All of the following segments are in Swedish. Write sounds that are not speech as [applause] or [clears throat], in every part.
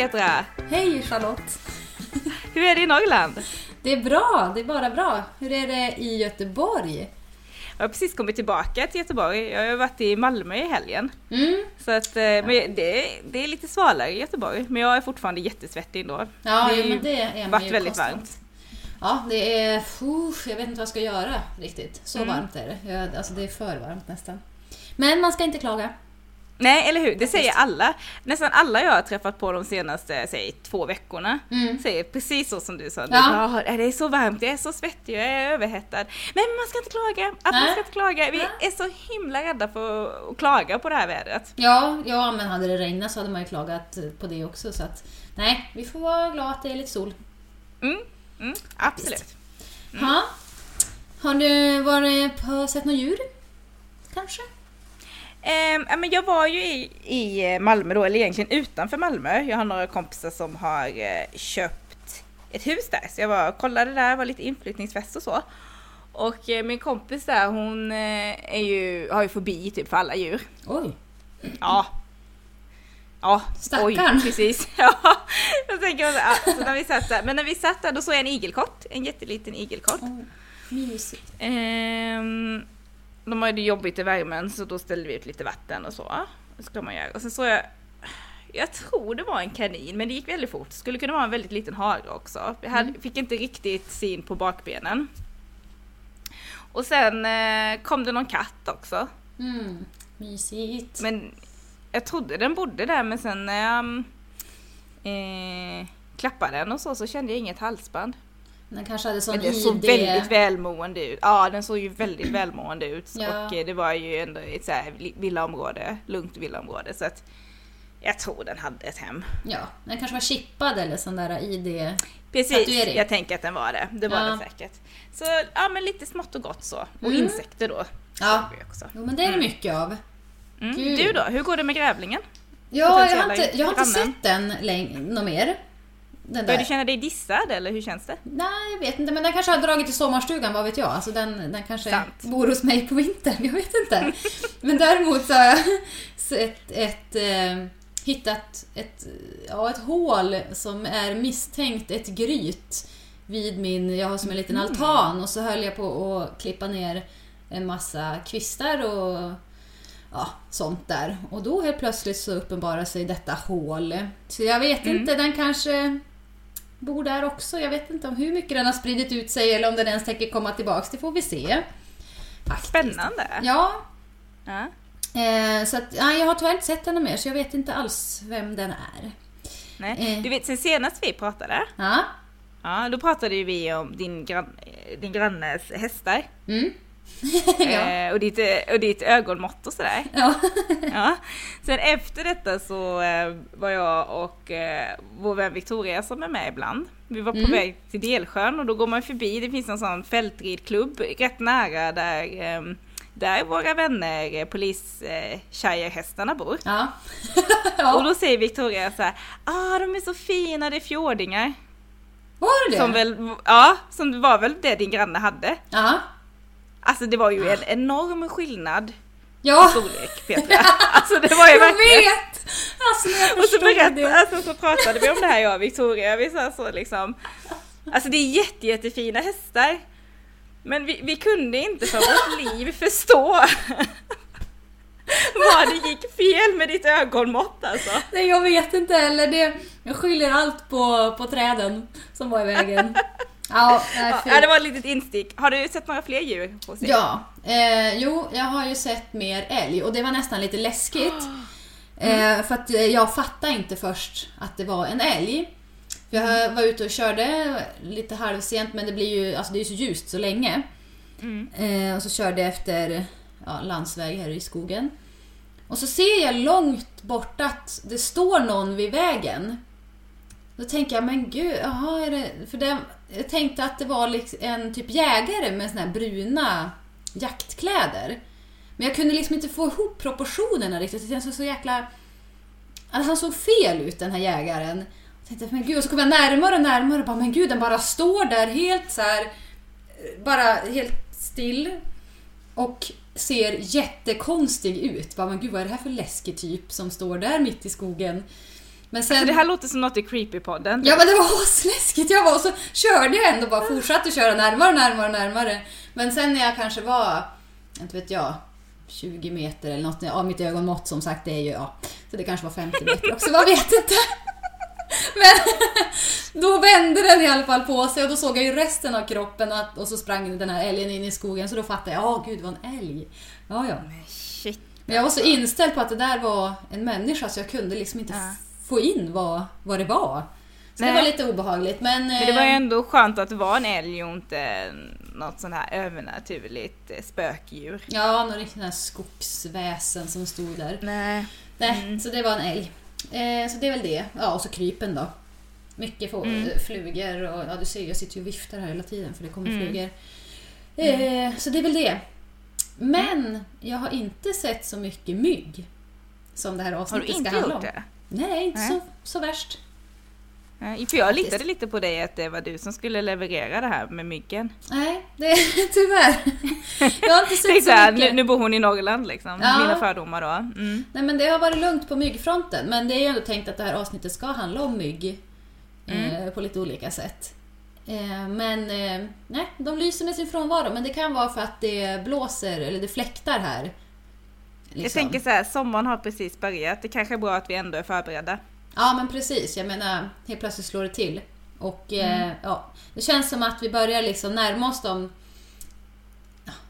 Hej Petra! Hej Charlotte! Hur är det i Norrland? Det är bra, det är bara bra. Hur är det i Göteborg? Jag har precis kommit tillbaka till Göteborg. Jag har varit i Malmö i helgen. Mm. Så att, eh, men det, är, det är lite svalare i Göteborg, men jag är fortfarande jättesvettig ändå. Ja, det men det är varit väldigt varmt. Ja, det är... Uff, jag vet inte vad jag ska göra riktigt. Så Mm. varmt är det. Jag, alltså det är för varmt nästan. Men man ska inte klaga. Nej, eller hur? Det säger alla. Nästan alla jag har träffat på de senaste, säg två veckorna, Mm. säger precis så som du sa. Ja. Det är så varmt, jag är så svettig, jag är överhettad. Men man ska inte klaga, att man ska inte klaga. Vi Nej. är så himla rädda för att klaga på det här vädret. Ja, ja, men hade det regnat så hade man ju klagat på det också. Så att, nej, vi får vara glada att det är lite sol. Mm, mm, absolut. Ha? Har du varit på, sett några djur? Kanske? Ja, men jag var ju i, i Malmö då, eller egentligen utanför Malmö. Jag har några kompisar som har eh, köpt ett hus där. Så jag var och kollade där, var lite inflyttningsfest och så. Och eh, min kompis där hon eh, är ju, har ju fobi typ för alla djur. Oj! Ja. Ja, Stackarn. oj, precis. [laughs] Ja, jag tänker, ja, så när vi satt där, men när vi satt där då såg jag en igelkott, en jätteliten igelkott. Oh, mysigt. Ehm, de hade jobbigt i värmen så då ställde vi ut lite vatten och så. Det ska man göra. Och sen såg jag, jag tror det var en kanin men det gick väldigt fort. Skulle kunna vara en väldigt liten hare också. Jag hade, Mm. fick inte riktigt syn på bakbenen. Och sen eh, kom det någon katt också. Mm, mysigt. Men jag trodde den bodde där men sen när jag eh, klappade den och så så kände jag inget halsband. Den kanske hade sån Men den såg ID. väldigt välmående ut. Ja, den såg ju väldigt välmående ut. Ja. Och eh, det var ju ändå ett så här villaområde, lugnt villaområde. Så att jag tror den hade ett hem. Ja, den kanske var chippad eller sån där ID. Precis, jag tänker att den var det. Det var Ja. den säkert. Så ja, men lite smått och gott så. Och Mm. insekter då. Ja. också. Jo, men det är det mycket av. Mm. Du då, hur går det med grävlingen? Ja, jag har inte, jag har inte sett den läng- något mer. Den Börjar du känna dig dissad eller hur känns det? Nej, jag vet inte. Men den kanske har dragit till sommarstugan, vad vet jag? Alltså den, den kanske Sant. bor hos mig på vintern, [laughs] jag vet inte. men däremot så har jag [laughs] sett ett, eh, hittat ett, ja, ett hål som är misstänkt ett gryt vid min, jag har som en liten Mm. altan och så höll jag på att klippa ner en massa kvistar och ja, sånt där. Och då helt plötsligt så uppenbarar sig detta hål. Så jag vet Mm. inte, den kanske bor där också. Jag vet inte om hur mycket den har spridit ut sig eller om den ens tänker komma tillbaks. Det får vi se. Faktiskt. Spännande! Ja, Ja. eh, så att, nej, jag har tyvärr inte sett henne mer så jag vet inte alls vem den är. Nej. Eh. Du vet, sen senast vi pratade, Ja, ja, då pratade ju vi om din, grann, din grannes hästar. mm. [laughs] ja. Eh, och, ditt, eh, och ditt ögonmått och sådär. ja. [laughs] Ja. Sen efter detta så eh, var jag och eh, vår vän Victoria som är med ibland. Vi var på Mm. väg till Delsjön och då går man förbi, det finns en sån fältridklubb rätt nära där, eh, där våra vänner, eh, polistjejerhästarna bor. ja. [laughs] Och ja. då säger Victoria så här, ah de är så fina, det är fjordingar. Var det? Som väl, ja, som var väl det din granne hade. Ja. Alltså det var ju en enorm skillnad i Ja, storlek Petra. [laughs] Alltså det var ju jag verkligen. vet! Alltså jag Och så berättade, det. alltså så pratade vi om det här jag och Victoria, vi sa så liksom. Alltså det är jätte, jättefina hästar. Men vi, vi kunde inte för vårt [laughs] liv förstå vad det gick fel med ditt ögonmått alltså. Nej, jag vet inte heller. Det, jag skyller allt på, på träden som var i vägen. [laughs] Ja. Ja, det var ett litet instick. Har du sett några fler djur hos? Ja, eh, jo, jag har ju sett mer älg och det var nästan lite läskigt. [gasps] Eh, för att eh, jag fattade inte först att det var en älg. Jag var ute och körde lite halvsent men det blir ju, alltså det är så ljust så länge. Mm. Eh, och så körde jag efter ja, landsväg här i skogen. Och så ser jag långt bort att det står någon vid vägen. Då tänker jag, men gud, jaha, är det... För det, jag tänkte att det var liksom en typ jägare med såna här bruna jaktkläder. Men jag kunde liksom inte få ihop proportionerna riktigt. Det såg så jäkla... Alltså han såg fel ut den här jägaren. Jag tänkte, men gud, och så kom jag närmare och närmare och bara, men gud, den bara står där helt så här, bara helt still. Och ser jättekonstig ut. Bara, men gud, vad är det här för läskig typ som står där mitt i skogen? Men sen... Alltså det här låter som något i Creepy-podden. Ja men det var [laughs] asläskigt! Jag var och så körde jag ändå bara fortsatte köra närmare, närmare, närmare. Men sen när jag kanske var, inte vet jag, 20 meter eller något. Ja, mitt ögonmått som sagt det är ju, ja, så det kanske var 50 meter också, man vet inte. [laughs] Men då vände den i alla fall på sig och då såg jag ju resten av kroppen och, och så sprang den här älgen in i skogen så då fattade jag, ja gud det var en älg. Ja, ja. Men jag var så inställd på att det där var en människa så jag kunde liksom inte Ja. Få in vad, vad det var. Så Nej. det var lite obehagligt men... Men det var ju eh, ändå skönt att det var en älg och inte något sånt här övernaturligt eh, spökdjur. Ja, någon riktig sån här skogsväsen som stod där. Nej. Nej, Mm. så det var en älg. Eh, så det är väl det. Ja, och så krypen då. Mycket få, Mm. flugor och ja, du ser jag sitter ju och viftar här hela tiden för det kommer Mm. flugor. Eh, så det är väl det. Men jag har inte sett så mycket mygg som det här Har du avsnittet inte ska handla om. gjort det? Nej, inte Nej. Så, så värst. Nej, för jag litade lite på dig att det var du som skulle leverera det här med myggen. Nej, det, [laughs] tyvärr. Jag har inte sett så mycket. nu, nu bor hon i Norrland liksom. Ja. Mina fördomar då. Mm. Nej men det har varit lugnt på myggfronten men det är ju ändå tänkt att det här avsnittet ska handla om mygg eh, på lite olika sätt. Eh, men eh, nej, de lyser med sin frånvaro men det kan vara för att det blåser eller det fläktar här. Jag Liksom. tänker så här, sommaren har precis börjat. Det kanske är bra att vi ändå är förberedda. Ja men precis, jag menar helt plötsligt slår det till. Och eh, ja, det känns som att vi börjar liksom närma oss de,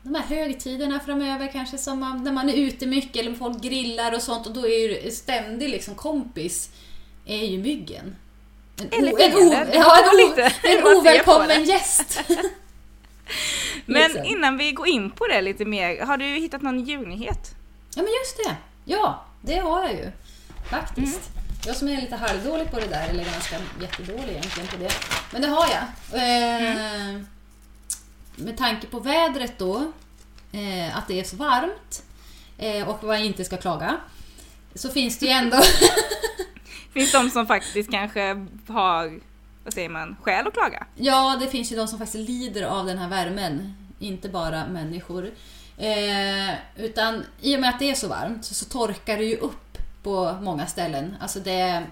de här högtiderna framöver kanske som man, när man är ute mycket eller folk grillar och sånt och då är ju ständig liksom kompis är ju myggen. En, Eller o, en, o, [laughs] ja, en, o, en [laughs] ovälkommen gäst. [laughs] Men Liksom. innan vi går in på det lite mer, har du hittat någon djurnyhet? Ja men just det, ja det har jag ju. Faktiskt. Jag som är lite halvdålig på det där, eller ganska jättedålig egentligen på det. Men det har jag. Eh, Med tanke på vädret då, eh, att det är så varmt eh, och man inte ska klaga. Så finns det ju ändå... [laughs] Finns de som faktiskt kanske har, vad säger man, skäl att klaga? ja, det finns ju de som faktiskt lider av den här värmen. Inte bara människor. Eh, utan i och med att det är så varmt så, så torkar det ju upp på många ställen. Alltså det...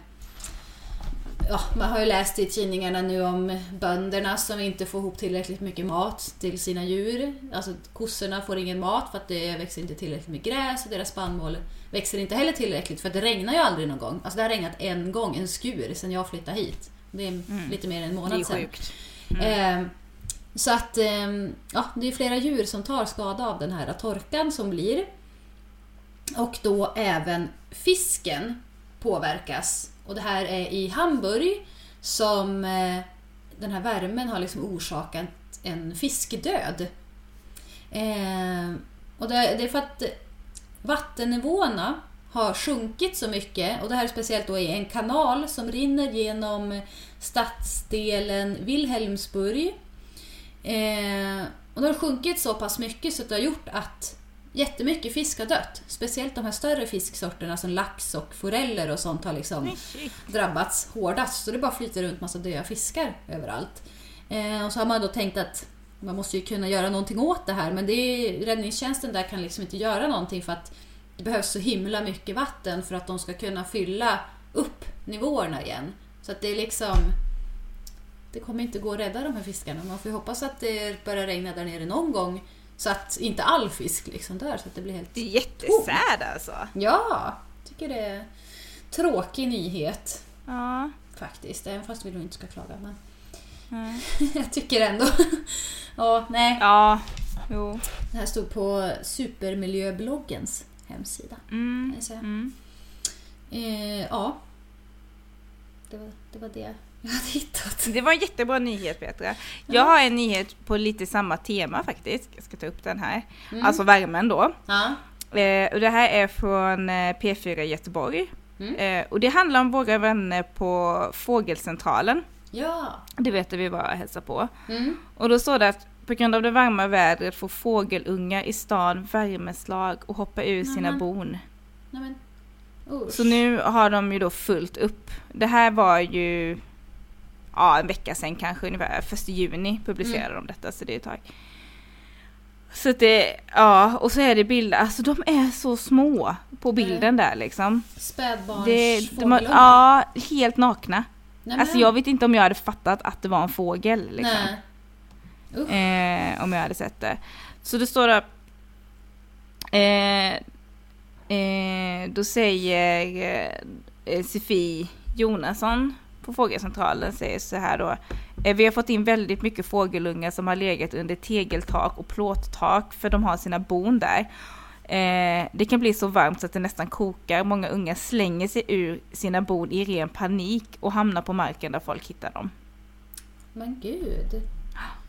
Ja, man har ju läst i tidningarna nu om bönderna som inte får ihop tillräckligt mycket mat till sina djur. Alltså kossorna får ingen mat för att det växer inte tillräckligt med gräs och deras spannmål växer inte heller tillräckligt för att det regnar ju aldrig någon gång. Alltså det har regnat en gång, en skur, sedan jag flyttade hit. Det är lite mer än en Det är månad sedan. sjukt. Eh, så att ehm, ja, det är flera djur som tar skada av den här torkan som blir. Och då även fisken påverkas. Och det här är i Hamburg som eh, den här värmen har liksom orsakat en fiskdöd. Eh, och det, det är för att vattennivåerna har sjunkit så mycket och det här är speciellt då i en kanal som rinner genom stadsdelen Wilhelmsburg. Eh, och det har sjunkit så pass mycket så att det har gjort att jättemycket fisk har dött. Speciellt de här större fisksorterna som lax och foreller och sånt har liksom drabbats hårdast. Så det bara flyter runt massa döda fiskar överallt. Eh, och så har man då tänkt att man måste ju kunna göra någonting åt det här men det är, räddningstjänsten där kan liksom inte göra någonting för att det behövs så himla mycket vatten för att de ska kunna fylla upp nivåerna igen. Så att det är liksom... Det kommer inte gå att rädda de här fiskarna. Man får ju hoppas att det börjar regna där nere någon gång så att inte all fisk liksom dör så att det blir helt... Det är jättesäd alltså. Ja! tycker det är tråkig nyhet Ja. faktiskt. Även fast vi då inte ska klaga. Men Mm. [laughs] jag tycker ändå... ja, nej. Ja, jo. Det här stod på Supermiljöbloggens hemsida. Mm. Kan jag säga. Mm. Eh, ja. Det var, det var det jag hade hittat. Det var en jättebra nyhet Petra. Jag har en nyhet på lite samma tema faktiskt. Jag ska ta upp den här. Mm. Alltså värmen då. Ja. Eh, och det här är från eh, P4 Göteborg. Mm. Eh, och det handlar om våra vänner på Fågelcentralen. Ja. Det vet vi var och hälsar på. Mm. Och då står det att på grund av det varma vädret får fågelungar i stan värmeslag och hoppa ur sina Nämen. bon. Nej men. Usch. Så nu har de ju då fullt upp. Det här var ju ja, en vecka sedan kanske ungefär. Första juni publicerade de detta så det är ett tag. Så att det, ja, och så är det bilder, alltså de är så små på bilden där liksom. Spädbarns Det, de har, fågelungar. ja, helt nakna. Nej, Alltså jag vet inte om jag hade fattat att det var en fågel liksom. Eh, om jag hade sett det. Så det står där. Eh, eh, då säger eh, Sofie Jonasson på Fågelcentralen säger så här då. Eh, vi har fått in väldigt mycket fågelungar som har legat under tegeltak och plåttak för de har sina bon där. Eh, det kan bli så varmt så att det nästan kokar. Många unga slänger sig ur sina bon i ren panik och hamnar på marken där folk hittar dem. Men gud.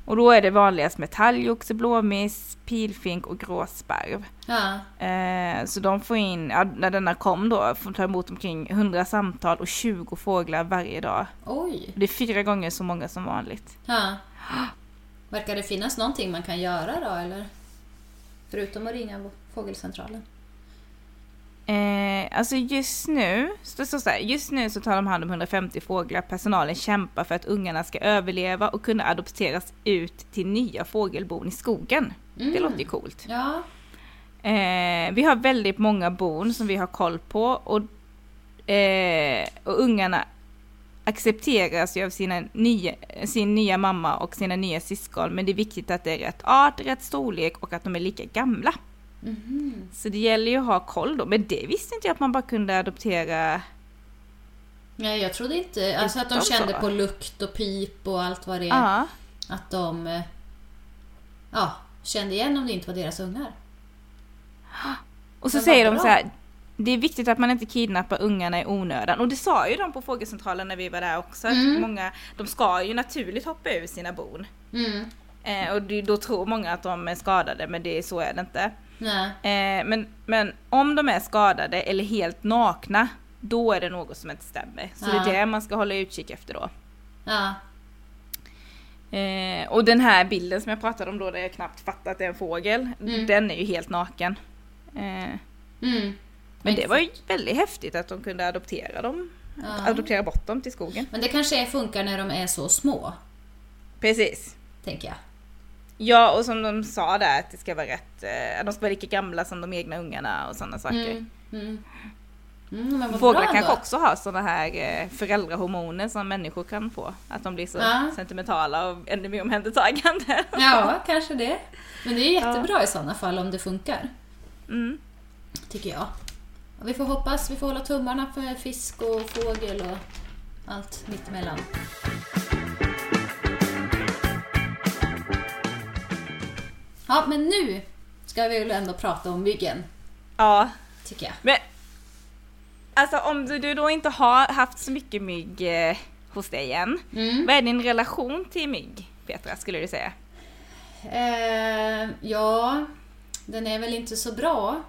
Och då är det vanligast med talgoxe, blåmes, pilfink och gråsparv. Ja. Eh, så de får in, ja, när denna kom då, får ta emot omkring 100 samtal och 20 fåglar varje dag. Oj. Det är fyra gånger så många som vanligt. Ja. Verkar det finnas någonting man kan göra då eller? Förutom att ringa fågelcentralen. Eh, alltså just nu, så, så, så här, just nu så tar de hand om 150 fåglar. Personalen kämpar för att ungarna ska överleva och kunna adopteras ut till nya fågelbon i skogen. Det Mm. låter ju coolt. Ja. Eh, vi har väldigt många bon som vi har koll på och, eh, och ungarna accepteras ju av sina nya, sin nya mamma och sina nya syskon men det är viktigt att det är rätt art, rätt storlek och att de är lika gamla. Mhm. Så det gäller ju att ha koll då, men det visste inte jag att man bara kunde adoptera. Nej, jag trodde inte... Alltså att de kände på lukt och pip och allt vad det är. Ja, Att de... eh, Ja, kände igen om det inte var deras ungar. och så Men säger de bra. så här. Det är viktigt att man inte kidnappar ungarna i onödan. Och det sa ju de på fågelcentralen när vi var där också. Att Mm. många, de ska ju naturligt hoppa ur sina bon. Mm. Eh, och då tror många att de är skadade men det, så är det inte. Nej. Eh, men, men om de är skadade eller helt nakna, då är det något som inte stämmer. Så Ja. det är det man ska hålla utkik efter då. Ja. Eh, och den här bilden som jag pratade om då, där jag knappt fattat att det är en fågel, Mm. den är ju helt naken. Eh, Mm. men det var ju väldigt häftigt att de kunde adoptera dem, Ja. adoptera bort dem till skogen. Men det kanske funkar när de är så små, Precis. tänker jag. Ja, och som de sa där, att det ska vara rätt, eh, de ska vara lika gamla som de egna ungarna och sådana saker. Mm. Mm. Mm, Fåglar kanske också har sådana här eh, föräldrahormoner som människor kan få. Att de blir så Ja. sentimentala och ännu mer omhändertagande. [laughs] Ja, kanske det. Men det är jättebra i sådana fall om det funkar, Mm. tycker jag. Och vi får hoppas, vi får hålla tummarna för fisk och fågel och allt mittemellan. Ja, men nu ska vi väl ändå prata om myggen, Ja, tycker jag. men alltså om du, du då inte har haft så mycket mygg eh, hos dig än. Mm. Vad är din relation till mygg, Petra, skulle du säga? Eh, ja, den är väl inte så bra.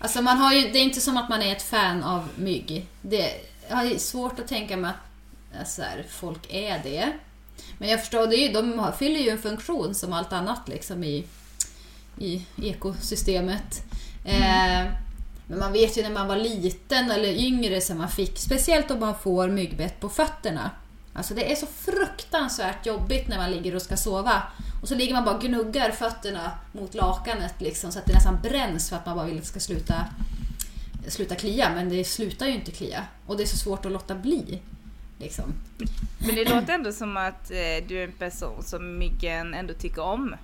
Alltså man har ju, det är inte som att man är ett fan av mygg. Det, jag har svårt att tänka mig att alltså, folk är det. Men jag förstår, det ju, de fyller ju en funktion som allt annat liksom i, i ekosystemet. Eh, men man vet ju när man var liten eller yngre som man fick, speciellt om man får myggbett på fötterna. Alltså det är så fruktansvärt jobbigt när man ligger och ska sova. Och så ligger man bara och gnuggar fötterna mot lakanet liksom, så att det nästan bränns för att man bara vill att det ska sluta, sluta klia. Men det slutar ju inte klia. Och det är så svårt att låta bli. Liksom. Men det låter ändå som att eh, du är en person som myggen ändå tycker om.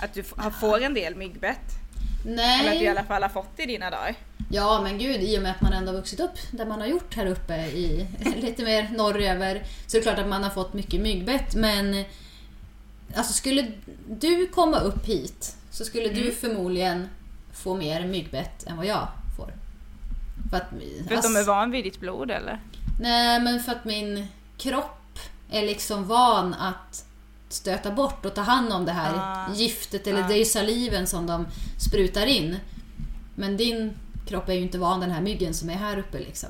Att du får en del myggbett. Nej. Eller att du i alla fall har fått det i dina dagar. Ja, men gud, i och med att man ändå har vuxit upp där man har gjort här uppe i [laughs] lite mer norröver så är det klart att man har fått mycket myggbett. Men alltså skulle du komma upp hit så skulle du förmodligen få mer myggbett än vad jag får. För att, För att de är van vid ditt blod eller? Nej, men för att min kropp är liksom van att stöta bort och ta hand om det här Ah. giftet, eller Ah. det är ju saliven som de sprutar in. Men din kropp är ju inte van den här myggen som är här uppe liksom.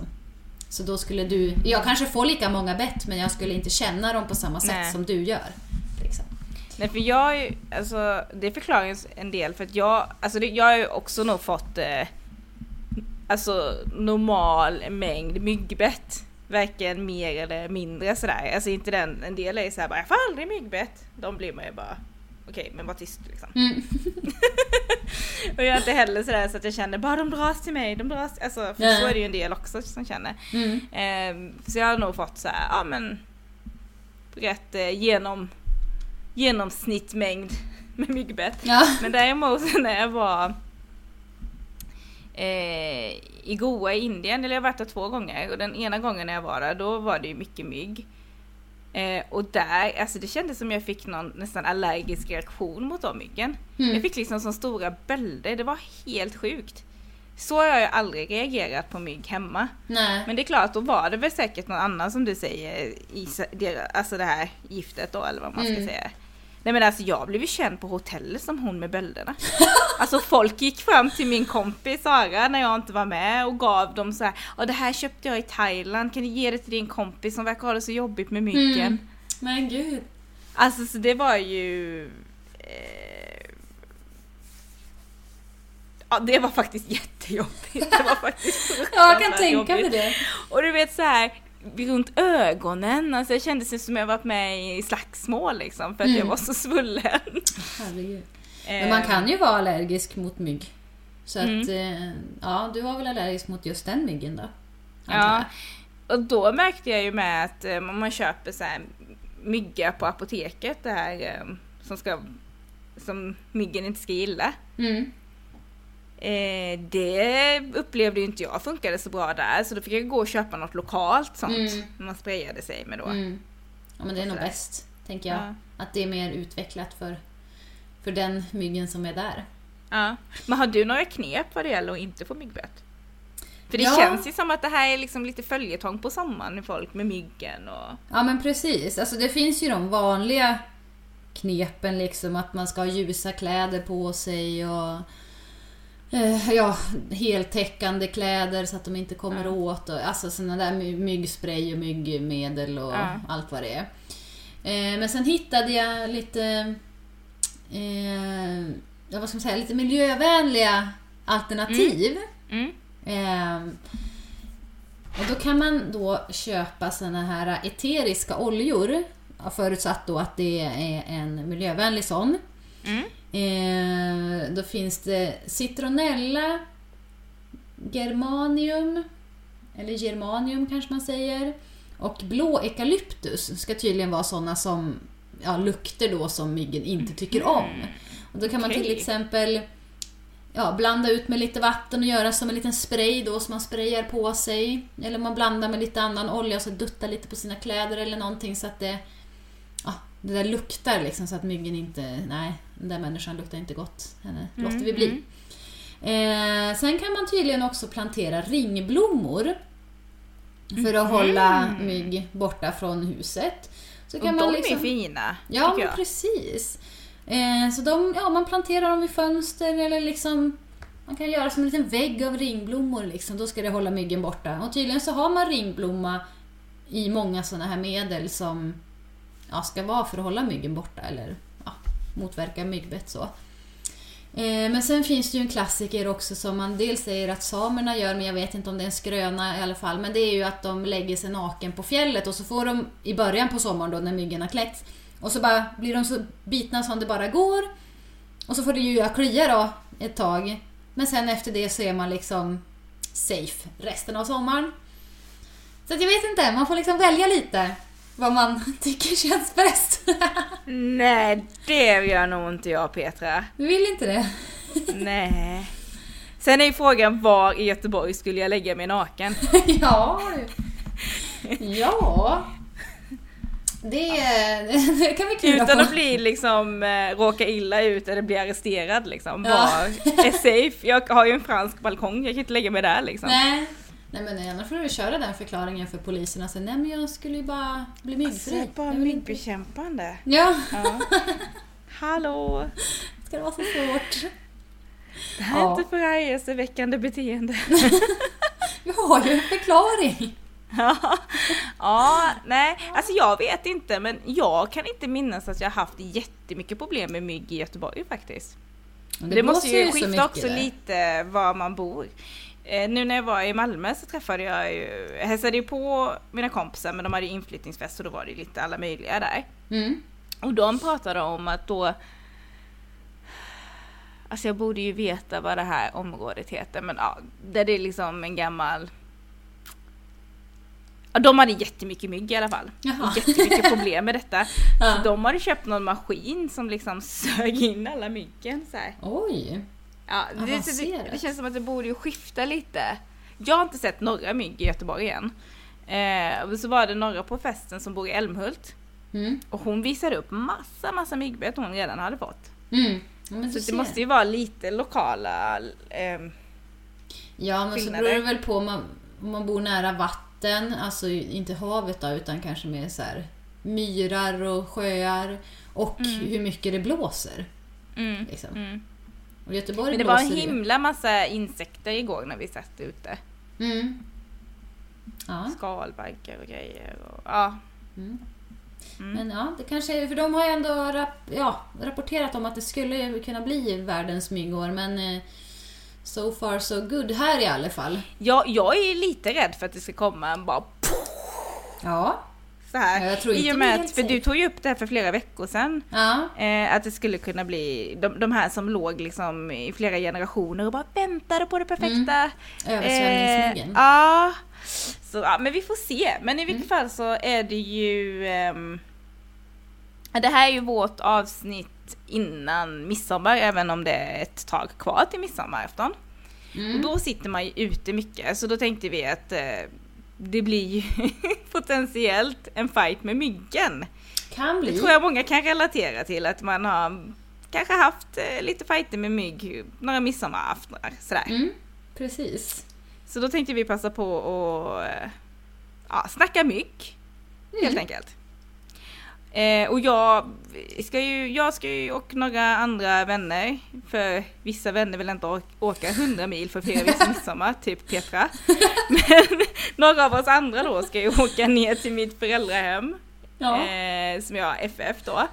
Så då skulle du, jag kanske får lika många bett men jag skulle inte känna dem på samma sätt Nej. som du gör. Liksom. Nej för jag alltså det förklarar ju en del för att jag, alltså det, jag har ju också nog fått eh, alltså normal mängd myggbett. Varken mer eller mindre sådär. Alltså inte den, en del är såhär bara jag får aldrig myggbett. De blir man ju bara okej men var tyst liksom. Mm. [laughs] och jag är inte heller sådär så att jag känner bara de dras till mig, de dras, alltså för så är det ju en del också som känner. Mm. Ehm, så jag har nog fått så här, ja men rätt eh, genom, genomsnittmängd med myggbett. Ja. Men däremot när jag var eh, i Goa i Indien, eller jag har varit där två gånger och den ena gången när jag var där då var det ju mycket mygg. Eh, och där, alltså det kändes som jag fick någon nästan allergisk reaktion mot de myggen. Mm. Jag fick liksom så stora bölder, det var helt sjukt. Så har jag ju aldrig reagerat på mygg hemma. Nej. Men det är klart, då var det väl säkert någon annan som du säger, i, alltså det här giftet då eller vad man ska Mm. säga. Nej men alltså jag blev ju känd på hotellet som hon med bölderna. [laughs] alltså folk gick fram till min kompis Sara när jag inte var med och gav dem så här, ja det här köpte jag i Thailand, kan du ge det till din kompis som verkar ha det så jobbigt med myggen? Mm. Men gud. Alltså så det var ju... Eh, ja det var faktiskt [laughs] jättejobbigt. Det var faktiskt Ja, jag kan tänka mig det. Och du vet så här runt ögonen, alltså jag kände sig som jag varit med i slagsmål liksom för att Mm. jag var så svullen. Herregud. Men man kan ju vara allergisk mot mygg. Så Mm. att, eh, ja, du var väl allergisk mot just den myggen då? Ja, och då märkte jag ju med att eh, om man köper så här mygga på apoteket, det här eh, som ska som myggen inte ska gilla. Mm. Eh, det upplevde ju inte jag funkade så bra där så då fick jag gå och köpa något lokalt sånt. Mm. Man sprayade sig med då. Mm. Ja, men det är nog bäst, tänker jag. Ja. Att det är mer utvecklat för, för den myggen som är där. Ja. Men har du några knep vad det gäller att inte få myggbett? För det Ja. känns ju som att det här är liksom lite följetong på sommaren med folk med myggen och... Ja men precis, alltså det finns ju de vanliga knepen liksom att man ska ha ljusa kläder på sig och eh, ja, heltäckande kläder så att de inte kommer Ja. åt och alltså sådana där my- myggspray och myggmedel och Ja. allt vad det är. Eh, men sen hittade jag lite eh, ja, vad ska man säga, lite miljövänliga alternativ. Mm. Ehm, och då kan man då köpa såna här eteriska oljor, förutsatt då att det är en miljövänlig sån. Mm. Ehm, då finns det citronella, germanium, eller germanium kanske man säger, och blå eukalyptus ska tydligen vara såna som ja, lukter då som myggen inte tycker om. Och då kan man till exempel ja, blanda ut med lite vatten och göra som en liten spray då som man sprayar på sig. Eller man blandar med lite annan olja och så duttar lite på sina kläder eller någonting så att det, det där luktar liksom så att myggen inte, nej, den där människan luktar inte gott. Henne låter vi bli. mm. Eh, sen kan man tydligen också plantera ringblommor. För att hålla mygg borta från huset. Så Och kan de man är liksom... fina, Ja, men precis. Eh, så de, ja, man planterar dem i fönster eller liksom man kan göra som en liten vägg av ringblommor liksom. Då ska det hålla myggen borta. Och tydligen så har man ringblomma i många sådana här medel som ja, ska vara för att hålla myggen borta eller ja, motverka myggbett så. Eh, Men sen finns det ju en klassiker också som man dels säger att samerna gör, men jag vet inte om det är en skröna i alla fall. Men det är ju att de lägger sig naken på fjället och så får de i början på sommaren då när myggen har kläckts och så bara blir de så bitna som det bara går. Och så får det ju klia då ett tag. Men sen efter det så är man liksom safe resten av sommaren. Så att jag vet inte, man får liksom välja lite vad man [laughs] tycker känns bäst. Nej, det gör nog inte jag Petra. Du vill inte det? Nej. Sen är ju frågan var i Göteborg skulle jag lägga mig naken? [laughs] ja, ja. Det, [laughs] det kan vi klura Utan på. att bli liksom, eh, råka illa ut eller bli arresterad liksom. Ja. Var är safe? Jag har ju en fransk balkong, jag kan inte lägga mig där liksom. Nej. Nej men annars får du köra den förklaringen för polisen. Alltså, nej men jag skulle ju bara bli myggfri. det är bara myggbekämpande. Ja, Ja. Hallå! ska det vara så svårt? Det här är Ja. inte förargelseväckande beteende. [laughs] Vi har ju en förklaring. Ja. ja, nej, alltså jag vet inte men jag kan inte minnas att jag haft jättemycket problem med mygg i Göteborg faktiskt. Det, måste blåser ju skifta också där. lite var man bor. Eh, nu när jag var i Malmö så träffade jag ju, jag hälsade ju på mina kompisar men de hade ju inflyttningsfest och då var det lite alla möjliga där. Mm. Och de pratade om att då Alltså jag borde ju veta vad det här området heter men ja, där det är liksom en gammal Ja, de hade jättemycket mygg i alla fall. Jaha. Och jättemycket problem med detta. [laughs] Ja. Så de hade köpt någon maskin som liksom [laughs] sög in alla myggen så här. Oj. Ja, det, det, det känns som att det borde ju skifta lite. Jag har inte sett några mygg i Göteborg än. Eh, så var det några på festen som bor i Älmhult. Mm. Och hon visade upp massa, massa myggbett hon redan hade fått. Mm. Ja, Så det måste ju vara lite lokala... ehm, Ja, men så skillnader. beror det väl på om man, om man bor nära vatten, alltså inte havet då, utan kanske mer så här myrar och sjöar och hur mycket det blåser. mm, Liksom. Och Göteborg Men det var en himla massa insekter igår när vi satt ute. Mm. Ja. Skalbaggar och grejer. Och, ja. Mm. Mm. Men ja, det kanske för de har ju ändå rap, ja, rapporterat om att det skulle kunna bli världens myggår, men eh, so far so good här i alla fall. Jag, jag är lite rädd för att det ska komma en bara Ja. Så här. Ja, jag tror inte I och med att, för du tog ju upp det här för flera veckor sedan. Ja. Eh, att det skulle kunna bli de, de här som låg liksom i flera generationer och bara väntade på det perfekta. Översvämningsmyggen. Eh, ja. Så, ja, men vi får se. Men i vilket Mm. fall så är det ju... ehm, det här är ju vårt avsnitt innan midsommar, även om det är ett tag kvar till midsommarafton. Och Mm. då sitter man ju ute mycket, så då tänkte vi att eh, det blir ju [laughs] potentiellt en fight med myggen. Kan Det bli. tror jag många kan relatera till, att man har kanske haft eh, lite fighter med mygg några midsommaraftnar sådär. Mm. Precis. Så då tänkte vi passa på att eh, ja, snacka mygg, helt Mm. enkelt. Eh, och jag ska, ju, jag ska ju och några andra vänner, för vissa vänner vill inte åka 100 mil för att fira [laughs] midsommar, typ Petra. Men [laughs] några av oss andra då ska ju åka ner till mitt föräldrahem, Ja. eh, som jag har FF då.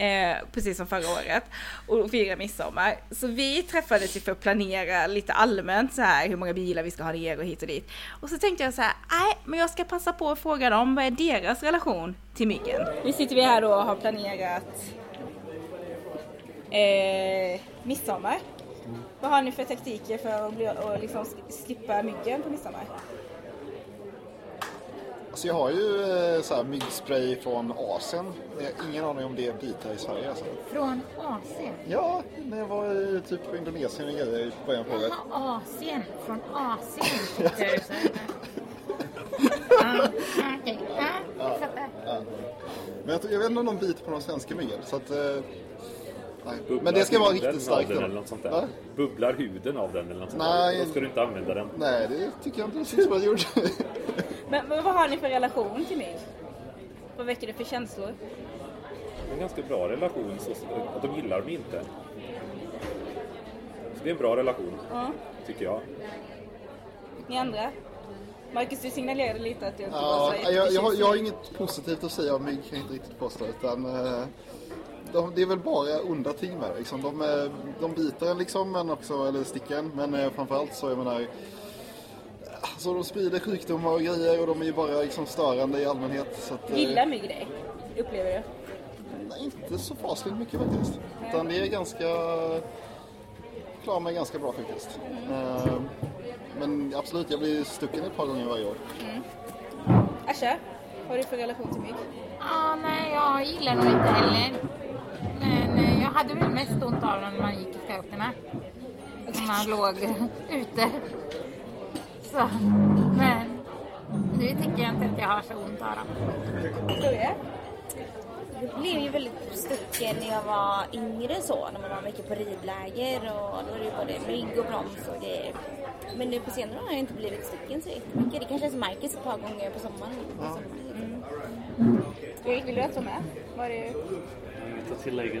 Eh, precis som förra året. Och fira midsommar. Så vi träffades ju för att planera lite allmänt så här hur många bilar vi ska ha ner och hit och dit. Och så tänkte jag så här, nej men jag ska passa på att fråga dem, vad är deras relation till myggen? Nu sitter vi här då och har planerat eh, midsommar. Vad har ni för taktiker för att bli, och liksom slippa myggen på midsommar? Alltså jag har ju eh, så här myggspray från Asien. Jag har ingen aning om det bit här i Sverige alltså. Från Asien? Ja, när jag var i typ på Indonesien och grejer i början på året. Asien. Från Asien [laughs] tyckte jag du sa. [laughs] Ja, okej. Ja, jag fattar. Men jag, tror- jag vet inte om de biter på de svenska myggen. Så att, eh, nej. Bubblar Men det ska vara riktigt starkt eller något sånt där. Va? Bubblar huden av den eller något sånt Nej. där. Då ska du inte använda den. Nej, det tycker jag inte som att jag gjorde. [laughs] Men, men vad har ni för relation till mygg? Vad väcker det för känslor? En ganska bra relation, så att de gillar mig inte. Så det är en bra relation, Ja. tycker jag. Ni andra? Marcus, du signalerade lite att du inte var Ja, så jag, jag, jag har inget positivt att säga om mygg kan jag inte riktigt påstå. Utan, eh, de, det är väl bara onda ting med det. Liksom. De, eh, de biter en liksom, men också, eller sticker en. Men eh, framförallt så, jag menar, alltså, de sprider sjukdomar och grejer och de är ju bara liksom, störande i allmänhet. Så att, eh, Gillar mygg dig? Upplever du? nej, inte så fasligt mycket faktiskt. Utan det är ganska, klarar mig ganska bra faktiskt. Eh, men absolut, jag blir stucken ett par gånger varje år. Asha, vad har du för relation till mygg? Ja, nej, jag gillar nog inte heller. Jag hade väl mest ont av dem när man gick i scouterna. När man låg ute. Så, men nu tycker jag inte att jag har så ont av dem. Victoria? Jag blev ju väldigt stucken när jag var yngre så, när man var mycket på ridläger och då var det ju både mygg och broms och grejer. Men nu på senare år har jag inte blivit stucken så jättemycket. Det kanske är som Marcus ett par gånger på sommaren. På sommaren. Erik, vill du också med? Var det... Inget att tillägga. [laughs]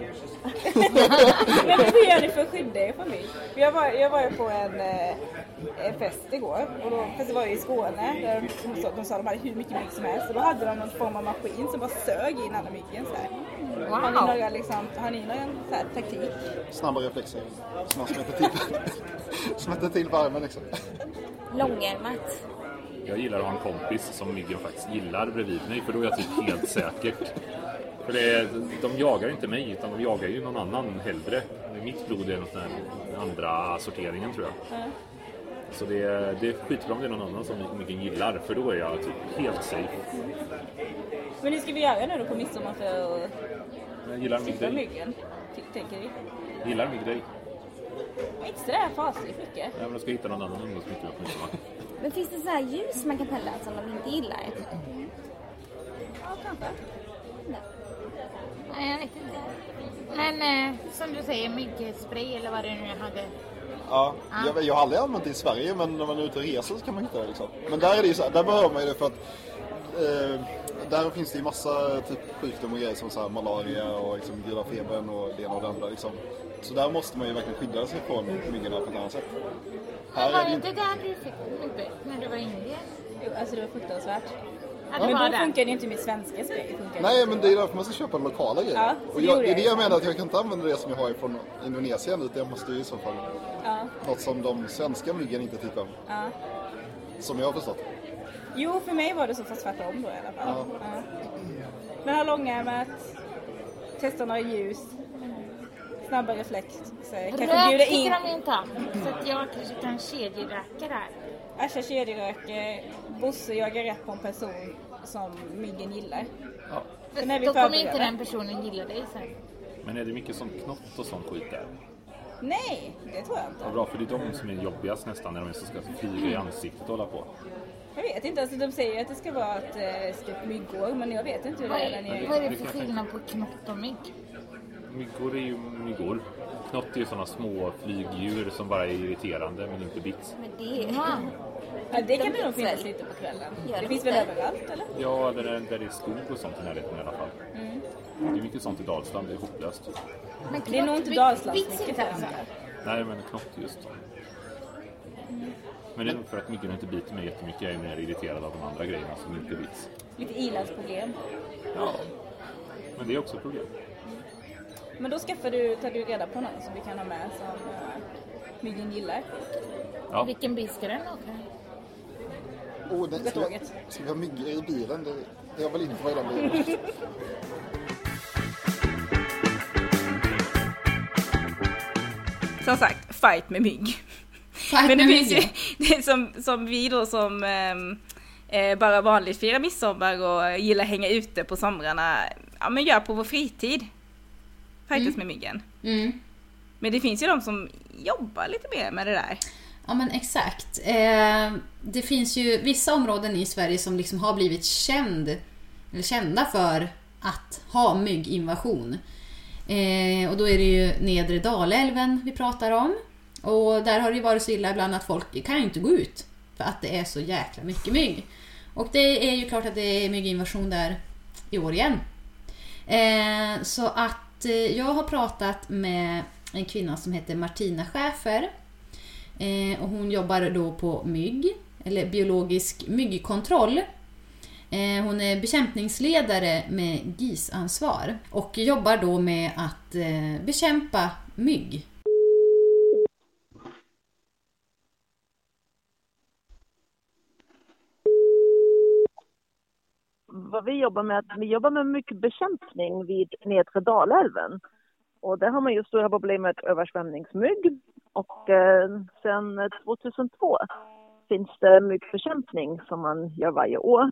Men hur gör ni för att skydda er mygg? Jag var, jag var ju på en, eh, fest igår, och då, fast det var ju i Skåne, där de, sa- de sa att de hade hur mycket mygg som helst. Och då hade de någon form av maskin som bara sög in alla myggen så här. Har ni Wow! några liksom, har ni någon så här, taktik? Snabba reflexer. Så man smätter till, [laughs] smätter till värmen liksom. Långärmat. Jag gillar att ha en kompis som myggen faktiskt gillar bredvid mig, för då är jag typ helt säker. För det är, de jagar inte mig utan de jagar ju någon annan hellre. Mitt blod är här andra sorteringen tror jag. Så det är, det är skitbra om det är någon annan som mycket gillar för då är jag typ helt safe. Men hur ska vi göra nu då på midsommar för att Jag gillar mig slippa myggen? Tänker vi. Gillar mig dig. Inte sådär fasligt mycket. Ja, men jag ska hitta någon annan umgåsmycke på midsommar. Men finns det så här ljus man kan tända som de inte gillar? Ja, kanske. Nej, jag vet inte. Men eh, som du säger, myggspray eller vad det nu hade. Ja, jag, jag har aldrig använt det i Sverige men när man är ute och reser så kan man hitta det liksom. Men där är det ju så här, där behöver man ju det för att eh, där finns det ju massa typ sjukdomar och grejer som så här, malaria och liksom gula febern och det ena och det andra liksom. Så där måste man ju verkligen skydda sig från myggorna på ett annat sätt. Här Var är det inte där du fick myggbett när du var i Indien? Jo, alltså det var fruktansvärt. Ja, Men då funkar det inte mitt svenska. Funkar Nej men det är därför man ska köpa lokala grejer. Ja, och det jag, det är det jag. menar att jag kan inte använda det som jag har från Indonesien utan jag måste ju i så fall Ja, något som de svenska myggen inte tycker om. ja. Som jag har förstått. Jo, för mig var det så fast tvärtom då i alla fall. Ja. Men ha långärmat, testa några ljus, snabba reflex. Så jag kanske Rök bjuda tycker in de inte om. Så att jag kanske kan kedjeröka där. Asha kedjeröker, Bosse jagar rätt på en person som myggen gillar. Ja. Sen är vi Då kommer inte den personen gilla dig sen. Men är det mycket sånt knott och sånt skit där? Nej, det tror jag inte. Vad bra, för det är de som är jobbigast nästan när de är så ska flyga i ansiktet och hålla på. Jag vet inte, alltså de säger att det ska vara äh, stup myggor men jag vet inte hur det är vad är det för skillnad på knott och mygg? Myggor är ju myggor. Knott är ju sådana små flygdjur som bara är irriterande men inte bits. Men det är... Ja. Ja, det kan De det nog finnas lite på kvällen. Det de finns väl överallt eller? Ja, där, är- där det är skog och sånt i närheten i alla fall. Det är mycket sånt i Dalsland, det är hopplöst. Men Det är nog inte knott- Dalslandsmycket vits inte alltså. Nej, men knott just. Men det är nog för att myggorna inte biter mig jättemycket. Jag är mer irriterad av de andra grejerna som inte bits. Lite ilandsproblem. Ja, men det är också ett problem. Men då skaffar du, tar du reda på någon som vi kan ha med som uh, myggen gillar. Ja, Vilken bil ska den åka? Oh, det, Åka ska, ska vi ha myggor i bilen? Det, det jag vill inte vara i den bilen. Som sagt, fight med mygg. Fight Men det med finns ju, myggen. det är som, som vi då som ehm, eh, bara vanligt firar midsommar och gillar hänga ute på somrarna, ja men gör på vår fritid. Fightas med myggen. Mm. Men det finns ju de som jobbar lite mer med det där. Ja men exakt. Eh, det finns ju vissa områden i Sverige som liksom har blivit känd, eller kända för att ha mygginvasion. Eh, och då är det ju nedre Dalälven vi pratar om. Och där har det ju varit så illa ibland att folk kan ju inte gå ut för att det är så jäkla mycket mygg. Och det är ju klart att det är mygginvasion där i år igen. Eh, så att Eh, jag har pratat med en kvinna som heter Martina Schäfer. Eh, och hon jobbar då på mygg, eller biologisk myggkontroll. Eh, hon är bekämpningsledare med GIS-ansvar och jobbar då med att bekämpa mygg. Vad vi jobbar med, vi jobbar med mycket bekämpning vid nedre Dalälven. Och där har man ju stora problem med översvämningsmygg. Och eh, sedan 2002 finns det myggbekämpning som man gör varje år.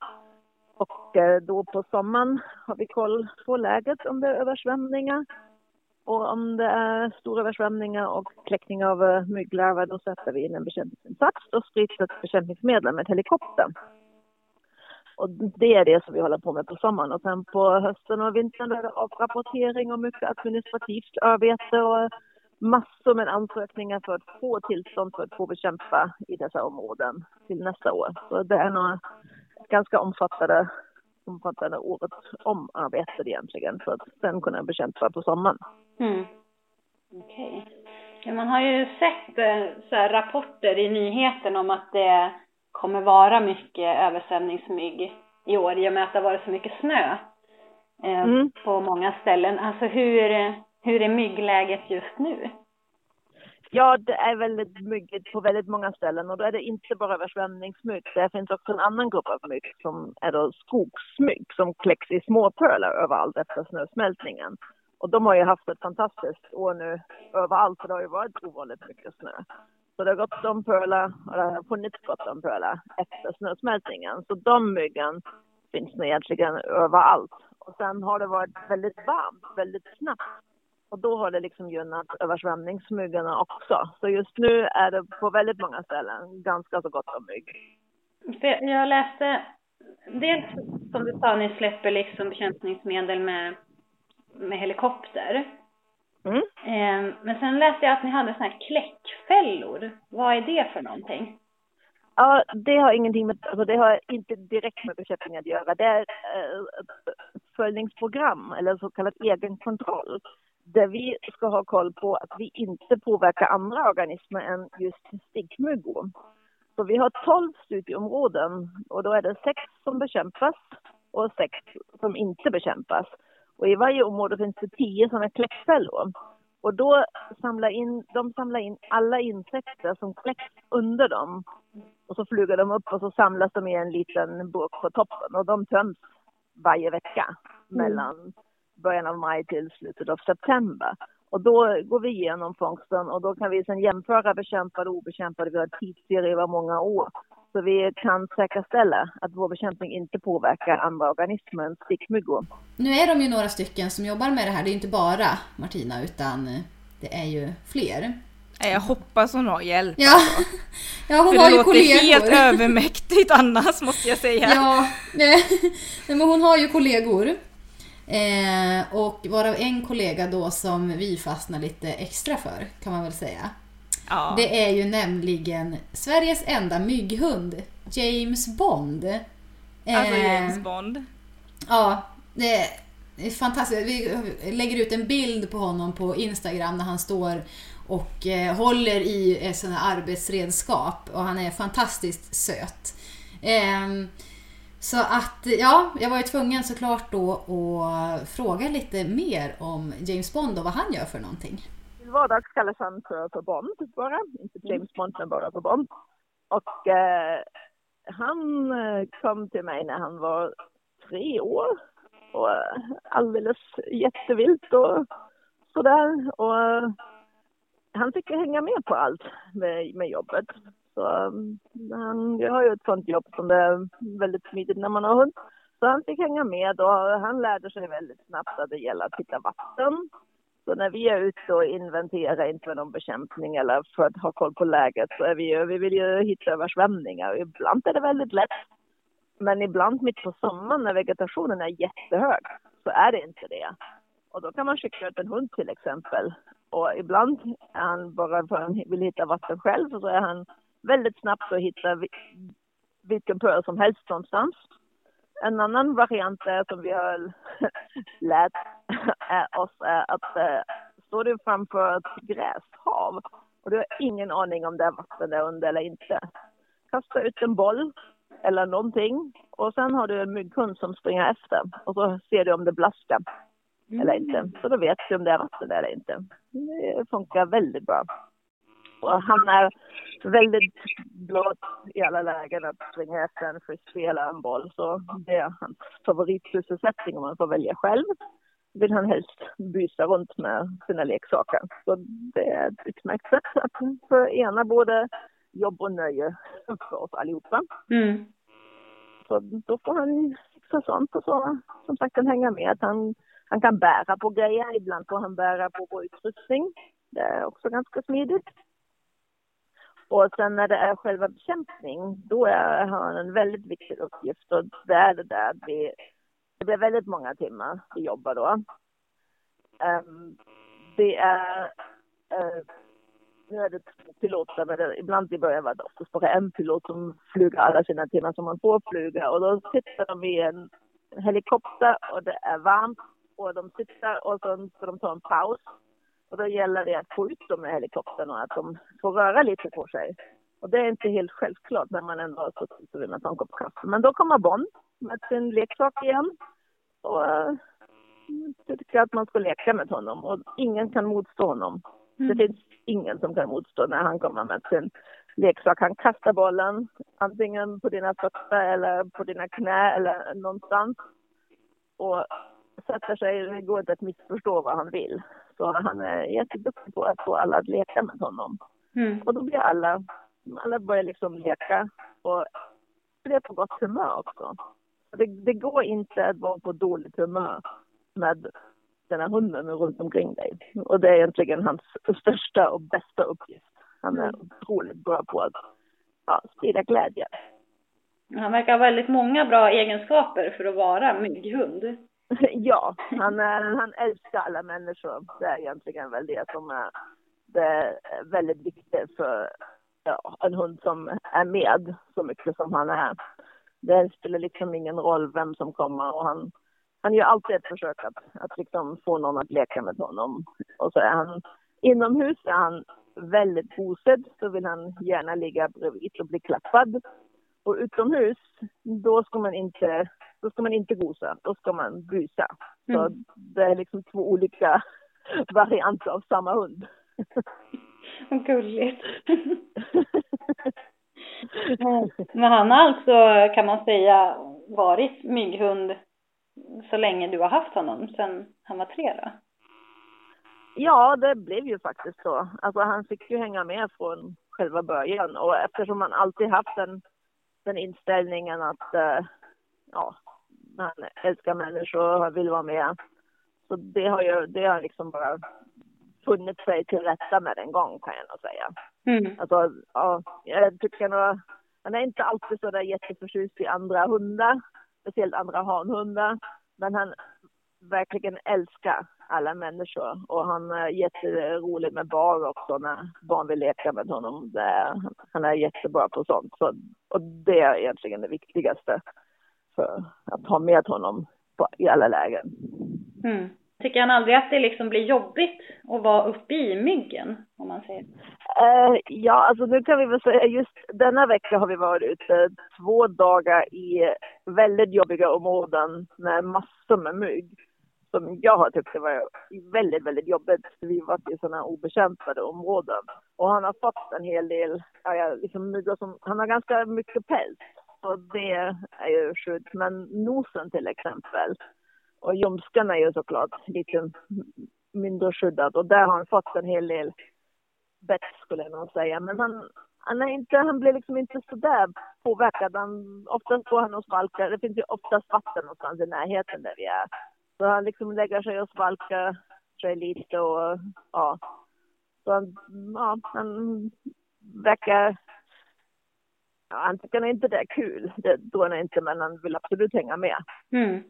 Och eh, då på sommaren har vi koll på läget om det är översvämningar. Och om det är stora översvämningar och kläckning av eh, mygglarver då sätter vi in en bekämpningsinsats och sprids ett bekämpningsmedel med helikopter. Och det är det som vi håller på med på sommaren. Och sen på hösten och vintern är det avrapportering och mycket administrativt arbete och massor med ansökningar för att få tillstånd för att få bekämpa i dessa områden till nästa år. Så det är nog ganska omfattande, omfattande året om arbetet egentligen för att sen kunna bekämpa på sommaren. Mm. Okej. Ja, man har ju sett eh, så här, rapporter i nyheten om att det kommer vara mycket översvämningsmygg i år i och med att det har varit så mycket snö eh, Mm. på många ställen. Alltså hur, hur är myggläget just nu? Ja, det är väldigt mycket på väldigt många ställen och då är det inte bara översvämningsmygg. Det finns också en annan grupp av mygg som är då skogsmygg som kläcks i småpölar överallt efter snösmältningen. Och de har ju haft ett fantastiskt år nu överallt för det har ju varit ovanligt mycket snö. Så det har gått om pölar och det har funnits gott om pölar efter snösmältningen. Så de myggen finns nu egentligen överallt. Och sen har det varit väldigt varmt, väldigt snabbt. Och då har det liksom gynnat översvämningsmyggorna också. Så just nu är det på väldigt många ställen ganska så gott om mygg. Jag läste, dels som du sa, ni släpper liksom bekämpningsmedel med, med helikopter. Mm. Eh, men sen läste jag att ni hade såna här kläckfällor. Vad är det för någonting? Ja, det har ingenting med, alltså det har inte direkt med bekämpning att göra. Det är eh, ett uppföljningsprogram eller så kallad egenkontroll där vi ska ha koll på att vi inte påverkar andra organismer än just stickmyggor. Så vi har 12 studieområden och då är det sex som bekämpas och sex som inte bekämpas. Och i varje område finns det tio sådana kläckfällor. Och då samlar in, de samlar in alla insekter som kläcks under dem. Och så flyger de upp och så samlas de i en liten burk på toppen och de töms varje vecka mellan början av maj till slutet av september. Och då går vi igenom fångsten och då kan vi sedan jämföra bekämpade och obekämpade. Vi har tidsserie över många år. Så vi kan säkerställa att vår bekämpning inte påverkar andra organismer än stickmyggor. Nu är de ju några stycken som jobbar med det här. Det är inte bara Martina utan det är ju fler. Jag hoppas hon har hjälp. Ja, [laughs] ja hon För har det ju låter kollegor. helt övermäktigt annars måste jag säga. Ja, nej, men hon har ju kollegor. Eh, och varav en kollega då som vi fastnar lite extra för, kan man väl säga. Ja. Det är ju nämligen Sveriges enda mygghund, James Bond. Alltså Eh, James Bond. Ja, det är fantastiskt. Vi lägger ut en bild på honom på Instagram när han står och eh, håller i ett sådant här arbetsredskap och han är fantastiskt söt. Ehm, så att, ja, jag var ju tvungen såklart då att fråga lite mer om James Bond och vad han gör för någonting. Vardags kallas han för, för Bond bara, inte James Bond men bara för Bond. Och eh, han eh, kom till mig när han var tre år och eh, alldeles jättevilt och sådär. Och eh, han fick hänga med på allt med, med jobbet. Så han jag har ju ett sånt jobb som det är väldigt smidigt när man har hund. Så han fick hänga med och han lärde sig väldigt snabbt att det gäller att hitta vatten. Så när vi är ute och inventerar, inför någon bekämpning eller för att ha koll på läget, så är vi ju, vi vill ju hitta översvämningar. och Ibland är det väldigt lätt. Men ibland mitt på sommaren när vegetationen är jättehög så är det inte det. Och då kan man skicka ut en hund till exempel. Och ibland är han bara för att han vill hitta vatten själv och så är han väldigt snabbt att hitta vilken pöl som helst någonstans. En annan variant som vi har [laughs] lärt är oss är att eh, står du framför ett gräshav och du har ingen aning om det är vatten där under eller inte. Kasta ut en boll eller någonting och sen har du en mygghund som springer efter och så ser du om det blaskar eller inte. Så då vet du om det är vatten där eller inte. Det funkar väldigt bra. Och han är väldigt glad i alla lägen att springa efter en frisbee eller en boll. Så det är hans favoritsysselsättning om man får välja själv. Vill han helst byta runt med sina leksaker. Så det är ett utmärkt sätt att förena både jobb och nöje för oss allihopa. Mm. Så då får han fixa sånt och så som sagt kan hänga med. Att han, han kan bära på grejer, ibland får han bära på vår utrustning. Det är också ganska smidigt. Och sen när det är själva bekämpning, då är, har han en väldigt viktig uppgift och det är det där att vi, det blir väldigt många timmar vi jobbar då. Um, det är, uh, nu är det två piloter, men det, ibland i början var det oftast bara en pilot som flyger alla sina timmar som man får flyga och då sitter de i en helikopter och det är varmt och de sitter och så ska de ta en paus. Och då gäller det att få ut dem med helikoptern och att de får röra lite på sig. Och det är inte helt självklart när man ändå har suttit och vill ta en kopp kaffe. Men då kommer Bond med sin leksak igen. Och eh, tycker att man ska leka med honom och ingen kan motstå honom. Det finns ingen som kan motstå när han kommer med sin leksak. Han kastar bollen antingen på dina fötter eller på dina knä eller någonstans. Och sätter sig, det går inte att missförstå vad han vill. Så han är jätteduktig på att få alla att leka med honom. Mm. Och då blir alla, alla börjar liksom leka och blir på gott humör också. Det, det går inte att vara på dåligt humör med den här hunden runt omkring dig. Och det är egentligen hans största och bästa uppgift. Han är otroligt bra på att ja, sprida glädje. Han verkar ha väldigt många bra egenskaper för att vara mygghund. [laughs] ja, han, han älskar alla människor. Det är egentligen väl det som är, det är väldigt viktigt för ja, en hund som är med så mycket som han är. Det spelar liksom ingen roll vem som kommer och han, han gör alltid ett försök att, att liksom få någon att leka med honom. Och så är han inomhus är han väldigt bosedd. så vill han gärna ligga bredvid och bli klappad. Och utomhus, då ska man inte, då ska man inte gosa, då ska man busa. Så Mm. det är liksom två olika [laughs] varianter av samma hund. Vad gulligt. [laughs] Men han har alltså, kan man säga, varit mygghund så länge du har haft honom, sen han var tre då? Ja, det blev ju faktiskt så. Alltså han fick ju hänga med från själva början och eftersom han alltid haft den, den inställningen att eh, ja, han älskar människor och vill vara med. Så det har ju, det har liksom bara funnit sig till rätta med en gång kan jag nog säga. Mm. Alltså, ja, jag tycker nog, han är inte alltid så där jätteförtjust i andra hundar, speciellt andra hanhundar, men han verkligen älskar alla människor och han är jätterolig med barn också när barn vill leka med honom. Är, han är jättebra på sånt. Så, och det är egentligen det viktigaste för att ha med honom på, i alla lägen. Mm. Tycker han aldrig att det liksom blir jobbigt att vara uppe i myggen, om man säger? Eh, ja, alltså nu kan vi väl säga just denna vecka har vi varit ute två dagar i väldigt jobbiga områden med massor med mygg. Som jag har tyckt det var väldigt, väldigt jobbigt. Vi har varit i sådana obekämpade områden. Och han har fått en hel del, ja, liksom som, han har ganska mycket päls. Så det är ju sjukt. Men nosen till exempel och ljumsken är ju såklart lite mindre skyddad och där har han fått en hel del bett skulle jag nog säga. Men han, han, är inte, han blir liksom inte sådär påverkad. Han, oftast går han och svalkar. Det finns ju oftast vatten någonstans i närheten där vi är. Så han liksom lägger sig och svalkar sig lite och ja. Så han, ja, han verkar... Han tycker inte det är kul. Det tror jag inte, men han vill absolut hänga med. Mm.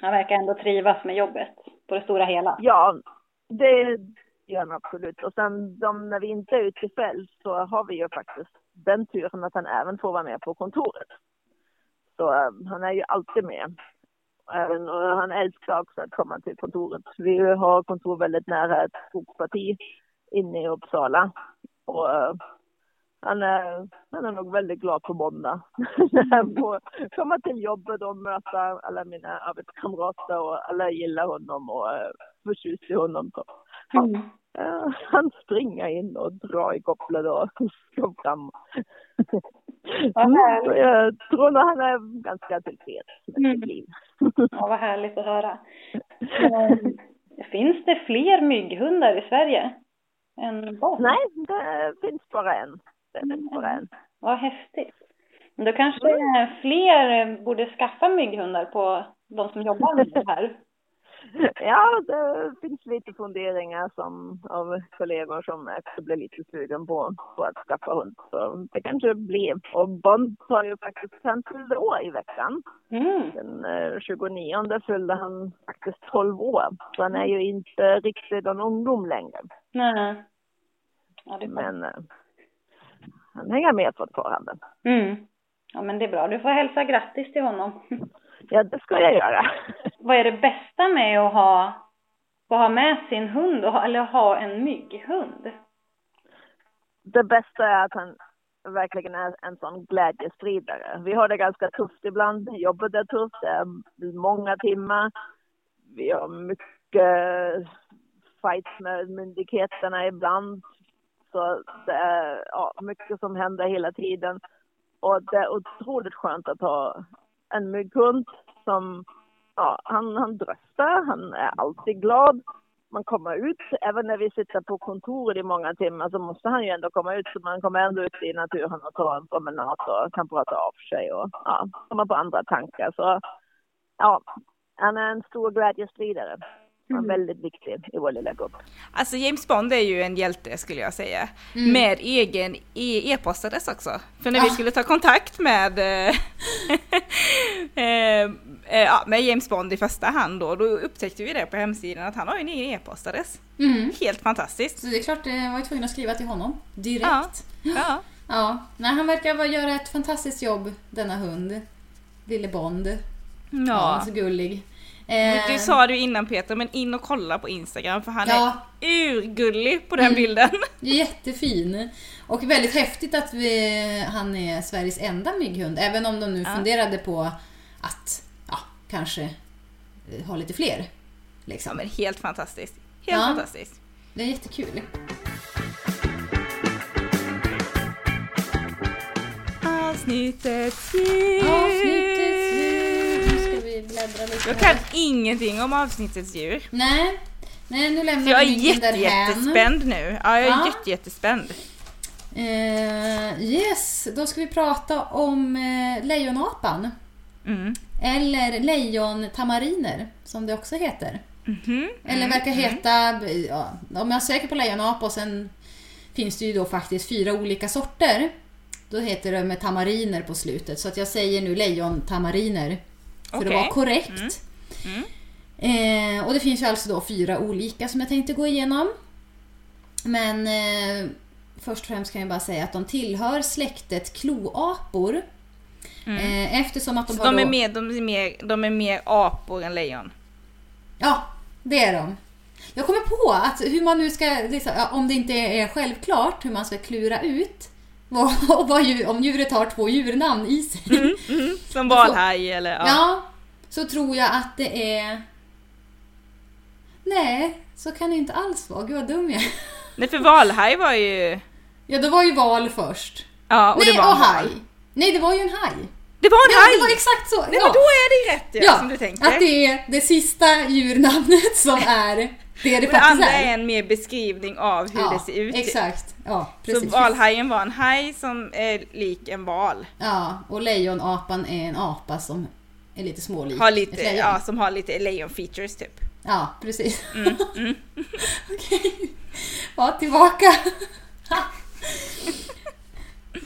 Han verkar ändå trivas med jobbet, på det stora hela. Ja, det gör han absolut. Och sen de, när vi inte är ute i fält så har vi ju faktiskt den turen att han även får vara med på kontoret. Så eh, han är ju alltid med. Även, och han älskar också att komma till kontoret. Vi har kontor väldigt nära ett skogsparti inne i Uppsala. Och eh, han är, han är nog väldigt glad på måndag. [laughs] Han komma till jobbet och möta alla mina arbetskamrater och alla gillar honom och är förtjust i honom. Så, ja, Mm. eh, han springer in och drar i kopplet och [laughs] ska fram. Vad Mm, härligt. så jag tror nog han är ganska tillfreds med Mm. sitt liv. Ja, vad härligt att höra. Men, [laughs] finns det fler mygghundar i Sverige? Nej, det finns bara en. Finns bara en. Vad häftigt. Men då kanske fler borde skaffa mygghundar på de som jobbar med det här. [laughs] Ja, det finns lite funderingar som, av kollegor som också blir lite sugen på, på att skaffa hund. Så det kanske blir. Och Bond har ju faktiskt, han fyllde år i veckan. Mm. Den eh, 29 fyllde han faktiskt 12 år. Så han är ju inte riktigt en ungdom längre. Nej. Ja. Men eh, han hänger med fortfarande. Mm. Ja, men det är bra. Du får hälsa grattis till honom. Ja, det ska jag göra. Vad är det bästa med att ha, att ha med sin hund, och eller ha en mygghund? det bästa är att han verkligen är en sån glädjespridare. Vi har det ganska tufft ibland. Jobbet är tufft, det är många timmar. Vi har mycket fights med myndigheterna ibland. Så det är ja, mycket som händer hela tiden. Och det är otroligt skönt att ha en mygghund som, ja, han, han dröstar, han är alltid glad. Man kommer ut, även när vi sitter på kontoret i många timmar så måste han ju ändå komma ut. Så man kommer ändå ut i naturen och tar en promenad och kan prata av sig och ja, komma på andra tankar. Så ja, han är en stor glädjespridare. Han är väldigt viktig i vår lilla grupp. Alltså James Bond är ju en hjälte skulle jag säga. Med egen e- e-postadress också. För när vi Ah. skulle ta kontakt med, eh, [laughs] eh, eh, ja, med James Bond i första hand då, då upptäckte vi det på hemsidan att han har ju en egen e-postadress. Mm. Helt fantastiskt. Så det är klart, jag var tvungen att skriva till honom direkt. Ja. Ja. [laughs] Ja, nej, han verkar vara- göra ett fantastiskt jobb, denna hund. Lille Bond. Ja, ja. så gullig. Eh, Du sa det ju innan Peter, men in och kolla på Instagram för han Ja. är urgullig på den bilden. [laughs] Jättefin. Och väldigt häftigt att vi, han är Sveriges enda mygghund. Även om de nu Ja. funderade på att ja, kanske eh, ha lite fler. Ja Liksom. men helt fantastiskt. Helt Ja. fantastiskt. Det är jättekul. Avsnittets djur. Avsnittets Jag kan ingenting om avsnittets djur. Nej, nej nu lämnar Så jag är jätte, jättespänd nu. Ja, jag är Ja. jätte, jättespänd. Eh, yes, då ska vi prata om eh, lejonapan. Mm. Eller lejontamariner, som det också heter. Mhm. Eller verkar heta, ja, om jag söker på lejonapa och sen finns det ju då faktiskt fyra olika sorter. Då heter det med tamariner på slutet. Så att jag säger nu lejontamariner. För Okej. att vara korrekt. Eh, och det finns ju alltså då fyra olika som jag tänkte gå igenom. Men eh, först och främst kan jag bara säga att de tillhör släktet kloapor. Eh, eftersom att de Så har de är, då... mer, de, är mer, de är mer apor än lejon. Ja, det är de. Jag kommer på att hur man nu ska, liksom, om det inte är självklart hur man ska klura ut vad, vad djur, om djuret har två djurnamn i sig. Som valhaj eller ja. Ja, så tror jag att det är... Nej, så kan det inte alls vara. Gud vad dum jag är. Nej för valhaj var ju... Ja, det var ju val först. Ja och Nej, det var och haj. Nej, det var ju en haj. Det var en Ja, haj! det var exakt så. Nej ja. men då är det rätt ja, som du tänkte. att det är det sista djurnamnet som [laughs] är det det och det faktiskt andra är. är en mer beskrivning av hur ja, det ser ut. Exakt. Ja, Så precis. valhajen var en haj som är lik en val. Ja, och lejonapan är en apa som är lite smålik Har lite, ja, som har lite lejon-features typ. Ja, precis. Mm, [laughs] Okej. Ja, tillbaka.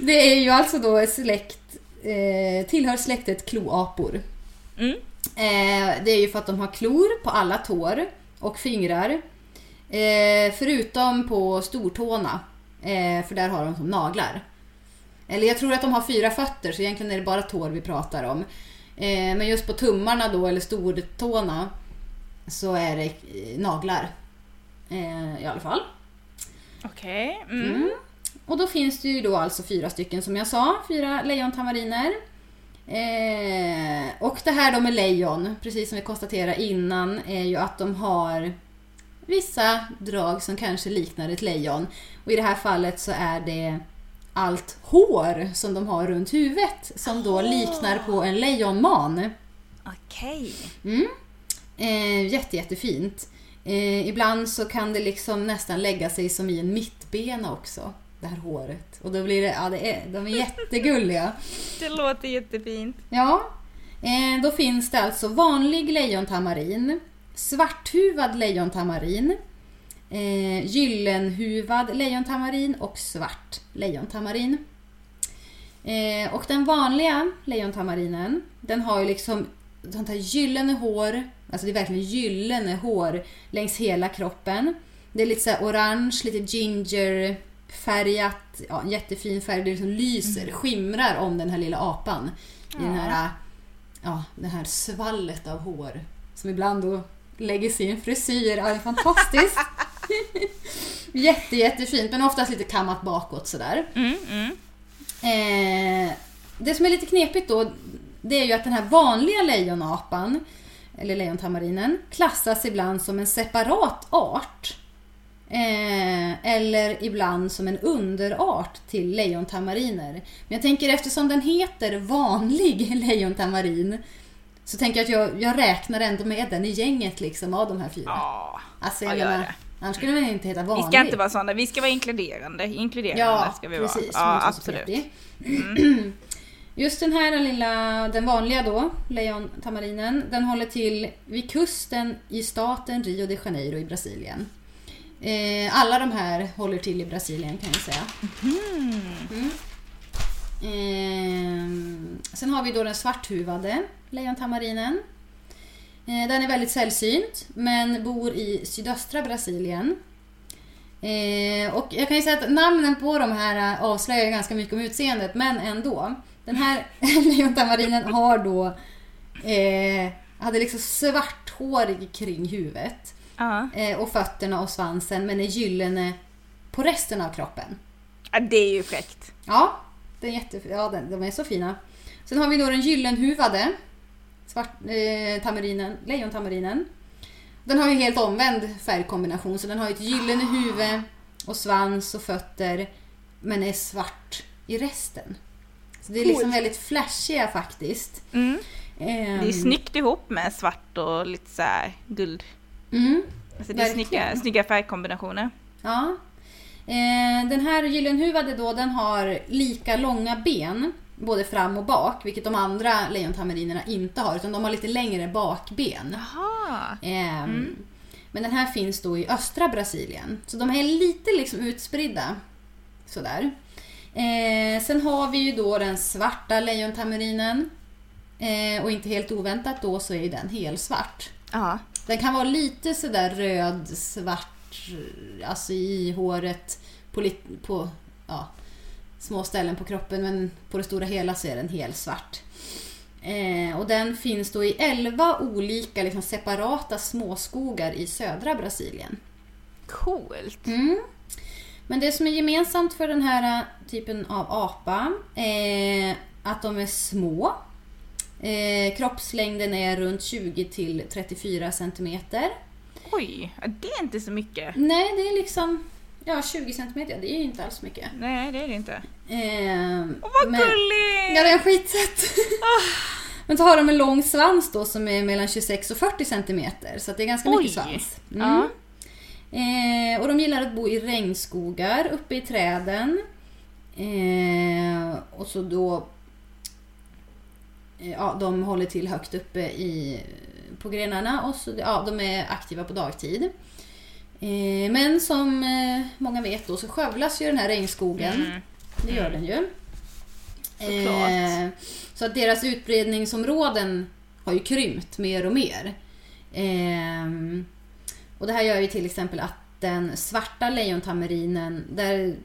det är ju alltså då släkt, eh, tillhör släktet kloapor. Mm. Eh, det är ju för att de har klor på alla tår och fingrar. Eh, förutom på stortårna, eh, för där har de som naglar. Eller jag tror att de har fyra fötter, så egentligen är det bara tår vi pratar om. Eh, men just på tummarna då, eller stortårna, så är det eh, naglar. Eh, I alla fall. Okej. Mm. Mm. Och då finns det ju då alltså fyra stycken som jag sa, fyra lejontamariner. Eh, och det här då med lejon, precis som vi konstaterade innan, är ju att de har vissa drag som kanske liknar ett lejon. Och i det här fallet så är det allt hår som de har runt huvudet som då liknar på en lejonman. Okej. Mm. Eh, jätte, jättefint. Eh, ibland så kan det liksom nästan lägga sig som i en mittbena också. Det här håret. Och då blir det, ja det är, de är jättegulliga. [laughs] Det låter jättefint. Ja, eh, då finns det alltså vanlig lejontamarin, svarthuvad lejontamarin, eh, gyllenhuvad lejontamarin och svart lejontamarin. Eh, och den vanliga lejontamarinen, den har ju liksom sånt här gyllene hår, alltså det är verkligen gyllene hår längs hela kroppen. Det är lite så orange, lite gingerfärgat, ja, en jättefin färg, det liksom lyser, skimrar om den här lilla apan. I den här, ja, det här svallet av hår som ibland då lägger sin frisyr. Ja, det är fantastiskt. [laughs] Jätte, jättefint, men oftast lite kammat bakåt sådär. Mm, mm. Eh, det som är lite knepigt då, det är ju att den här vanliga lejonapan, eller lejontamarinen, klassas ibland som en separat art Eh, eller ibland som en underart till lejontamariner. Men jag tänker eftersom den heter vanlig [laughs] lejontamarin så tänker jag att jag, jag räknar ändå med den i gänget liksom av de här fyra. Ja, alltså, jag ja, gör menar, det. annars skulle den inte heta vi vanlig. ska inte vara sådana, vi ska vara inkluderande. Inkluderande Ja, ska vi precis. vara. Ja, absolut. Petti. [clears throat] Just den här lilla, den vanliga då, lejontamarinen, den håller till vid kusten i staten Rio de Janeiro i Brasilien. Eh, alla de här håller till i Brasilien kan jag säga. Mm. Eh, sen har vi då den svarthuvade lejontamarinen. Eh, den är väldigt sällsynt men bor i sydöstra Brasilien. Eh, och jag kan ju säga att namnen på de här eh, avslöjar ganska mycket om utseendet, men ändå. Den här [laughs] lejontamarinen har då eh, hade liksom svart hår kring huvudet Ja. eh, och fötterna och svansen, men är gyllene på resten av kroppen. ja, det är ju fräckt. Ja, den är jätte, ja den, de är så fina. Sen har vi då den gyllenhuvade svart, eh, tamarinen, lejontamarinen. Den har ju helt omvänd färgkombination så den har ett gyllene huvud och svans och fötter men är svart i resten. Så det är liksom Coolt. väldigt flashiga faktiskt. Mm. Ehm, Det är snyggt ihop med svart och lite så här guld. Mm, Alltså det är snygga, snygga färgkombinationer. ja. Eh, den här gyllenhuvade då den har lika långa ben både fram och bak vilket de andra lejontamarinerna inte har utan de har lite längre bakben. Jaha. Ehm, Men den här finns då i östra Brasilien. Så de är lite liksom utspridda. Sådär. Eh, sen har vi ju då den svarta lejontamarinen. Eh, och inte helt oväntat då så är ju den helsvart. Ja. Den kan vara lite sådär röd, svart, alltså i håret på, lit- på ja, små ställen på kroppen men på det stora hela så är den helsvart. Eh, och den finns då i 11 olika liksom, separata småskogar i södra Brasilien. Coolt. Mm. Men det som är gemensamt för den här typen av apa är att de är små. Eh, kroppslängden är runt 20 till 34 centimeter. Oj, det är inte så mycket. Nej, det är liksom ja, 20 centimeter. Det är ju inte alls mycket. Nej, det är det inte. Eh, Åh, vad men- gulligt! Ja, det är skitsött. [laughs] Men så har de en lång svans då som är mellan 26 och 40 centimeter. Så det är ganska Oj. mycket svans. Mm. Ja. Eh, och de gillar att bo i regnskogar, uppe i träden. Eh, och så då... Eh, ja, de håller till högt uppe i, på grenarna och så, ja, de är aktiva på dagtid. Eh, men som eh, många vet då så skövlas ju den här regnskogen. Mm. Det gör den ju. Eh, så att deras utbredningsområden har ju krympt mer och mer. Och det här gör ju till exempel att den svarta lejontamarinen, där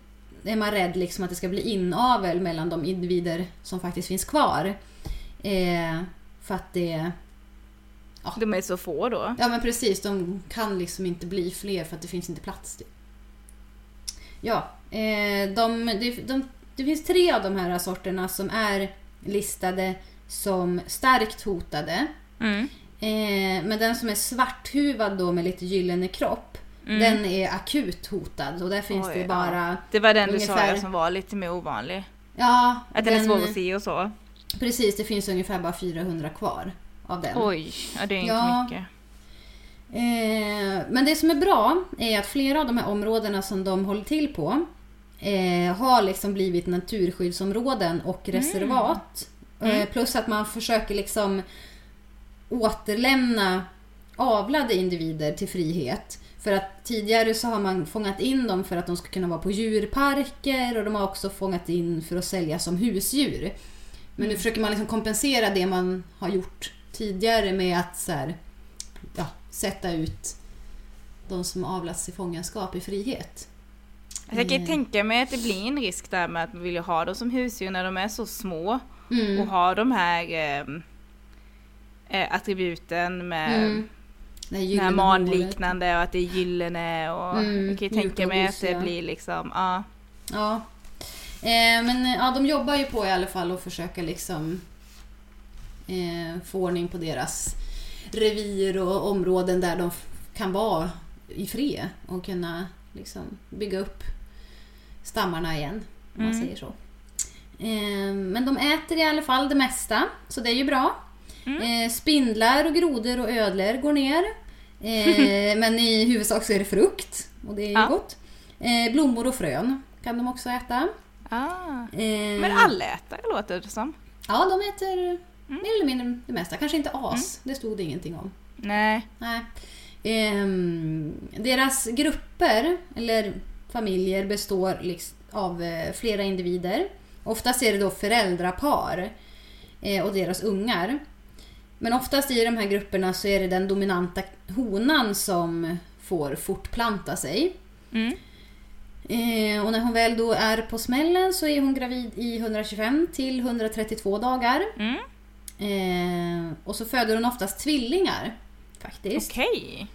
är man rädd liksom att det ska bli inavel mellan de individer som faktiskt finns kvar. Eh, för att det... De är så få då. Ja men precis, de kan liksom inte bli fler för att det finns inte plats. Till. Ja, eh, de, det, de, det finns tre av de här sorterna som är listade som starkt hotade. Mm. Eh, men den som är svarthuvad då med lite gyllene kropp, Mm. den är akut hotad och där finns Oj, det ja. bara... Det var den du sa ungefär- ja, som var lite mer ovanlig. Ja, Att den är svår att se och så. Precis, det finns ungefär bara 400 kvar av den. Oj, ja, det är inte Ja. mycket. Eh, men det som är bra är att flera av de här områdena som de håller till på eh, har liksom blivit naturskyddsområden och reservat. Eh, plus att man försöker liksom återlämna avlade individer till frihet. För att tidigare så har man fångat in dem för att de ska kunna vara på djurparker och de har också fångat in för att sälja som husdjur. Men nu försöker man liksom kompensera det man har gjort tidigare med att så här, ja, sätta ut de som avlats i fångenskap i frihet. Alltså, jag kan Mm. tänka mig att det blir en risk där med att man vill ha dem som husdjur när de är så små. Mm. Och ha de här ehm, eh, attributen med Mm. Den här manliknande och att det är gyllene och Mm, jag kan ju tänka mig att det blir liksom, ja. Ja. Eh, men ja, de jobbar ju på i alla fall att försöka liksom eh, få ordning på deras revir och områden där de kan vara i fred och kunna liksom bygga upp stammarna igen. Om man Mm. säger så. Eh, men de äter i alla fall det mesta, så det är ju bra. Mm. Eh, spindlar och grodor och ödlor går ner. Eh, [laughs] men i huvudsak så är det frukt och det är ju Ja. gott. Eh, blommor och frön kan de också äta. Ah. Eh, Men allätare låter det som. Ja, de äter Mm. mer eller mindre det mesta. Kanske inte as, det stod det ingenting om. Nej. Nej. Ehm, deras grupper, eller familjer, består liksom av eh, flera individer. Oftast är det då föräldrapar eh, och deras ungar. Men oftast i de här grupperna så är det den dominanta honan som får fortplanta sig. Mm. Eh, och när hon väl då är på smällen så är hon gravid i 125 till 132 dagar. Mm. Eh, och så föder hon oftast tvillingar. Faktiskt. Okej.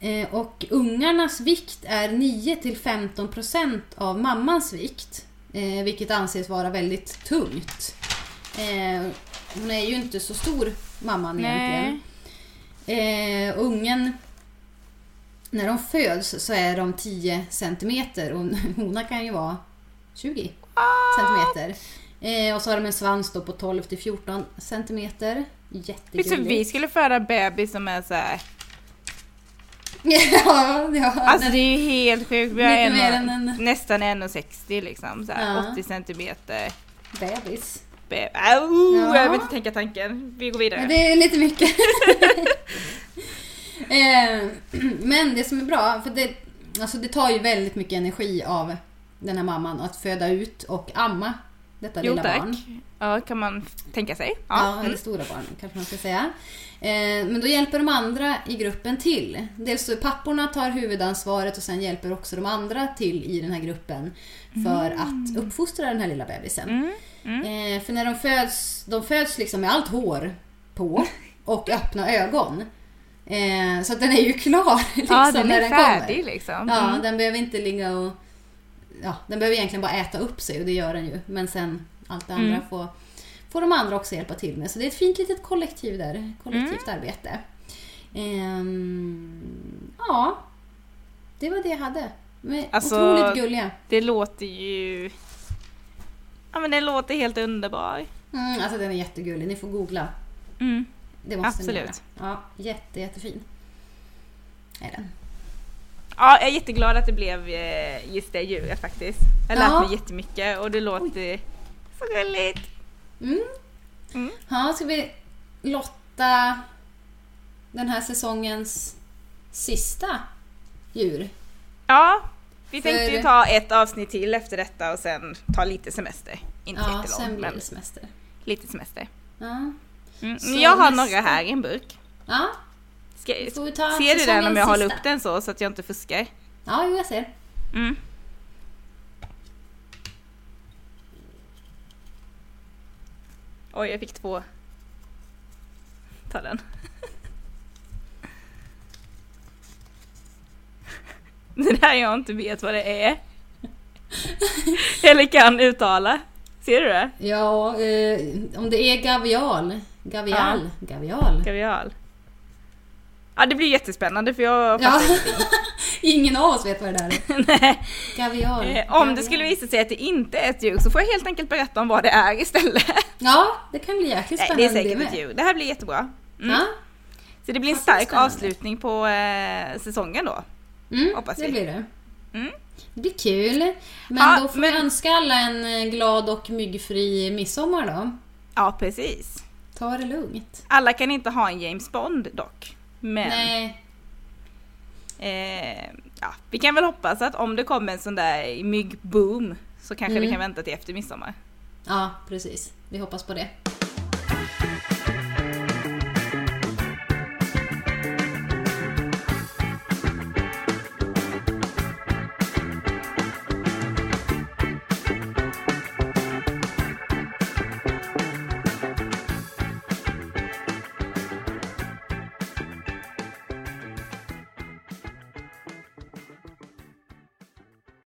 Eh, och ungarnas vikt är 9-15% av mammans vikt. Eh, vilket anses vara väldigt tungt. Eh, hon är ju inte så stor, mamman egentligen. Nej. Eh, ungen, när de föds så är de 10 centimeter och [laughs] honan kan ju vara 20 centimeter. Eh, och så har de en svans på 12 till 14 centimeter. Visst, Jättegulligt. vi skulle föda bebis som är så här. [laughs] ja, ja. Alltså det är ju helt sjukt. Vi har en, en- nästan 1,60 liksom. Så här, Ja. 80 centimeter. Bebis. Be- Au, Ja. Jag vill inte tänka tanken. Vi går vidare. Ja, det är lite mycket. [laughs] eh, [clears throat] men det som är bra, för det, alltså det tar ju väldigt mycket energi av den här mamman att föda ut och amma detta Jo lilla tack. barn. Ja, kan man tänka sig. Ja, Ja. Mm. eller stora barn kanske man ska säga. Eh, men då hjälper de andra i gruppen till. Dels så papporna tar huvudansvaret och sen hjälper också de andra till i den här gruppen för att uppfostra den här lilla bebisen. Mm. Eh, för när de föds, de föds liksom med allt hår på [laughs] och öppna ögon. Eh, så den är ju klar [laughs] liksom, ja, den när är den färdig kommer. liksom. Ja, Mm. den behöver inte ligga och... Ja, den behöver egentligen bara äta upp sig och det gör den ju. Men sen allt det andra Mm. får, får de andra också hjälpa till med. Så det är ett fint litet kollektiv där. Kollektivt Mm. arbete. Ehm, ja, det var det jag hade. Men Alltså- otroligt gulliga. Det låter ju... Ja men den låter helt underbar. Mm, alltså den är jättegullig, ni får googla. Mm. Det måste ni Absolut. göra. Ja, jätte, jättefin. Är den. Ja, jag är jätteglad att det blev eh, just det djuret faktiskt. Jag Ja. lärt mig jättemycket och det låter så gulligt. Mm. Mm. Ja, ska vi lotta den här säsongens sista djur? Ja, vi För- tänkte ju ta ett avsnitt till efter detta och sen ta lite semester. Inte Ja, jättelångt, sen blir det semester. lite semester. Ja. Mm. Jag har nästa- några här i en burk. ja, Ska, ser du den om jag håller sista. upp den så, så att jag inte fuskar? Ja, jo, jag ser. Mm. Oj, jag fick två. Ta den. [laughs] Det där jag inte vet vad det är. [laughs] Eller kan uttala. Ser du det? Ja, eh, om det är gavial. Gavial. Gavial. Kavial. Ja, det blir jättespännande för jag Ja. [laughs] Ingen av oss vet vad det där är. [laughs] Nej. Gavial. Eh, Om Gavial. det skulle visa sig att det inte är ett djur så får jag helt enkelt berätta om vad det är istället. Ja, det kan bli jäkligt Nej, spännande det är säkert ett djur. Det här blir jättebra. Mm. Ja, Så det blir en stark spännande. avslutning på eh, säsongen då. mm, Hoppas det vi. blir det. Mm. Det blir kul. Men Ja, då får men- vi önska alla en eh, glad och myggfri midsommar då. Ja, precis. Ta det lugnt. Alla kan inte ha en James Bond dock. Men Nej, eh, ja, vi kan väl hoppas att om det kommer en sån där myggboom så kanske Mm. vi kan vänta till efter midsommar. ja precis. Vi hoppas på det.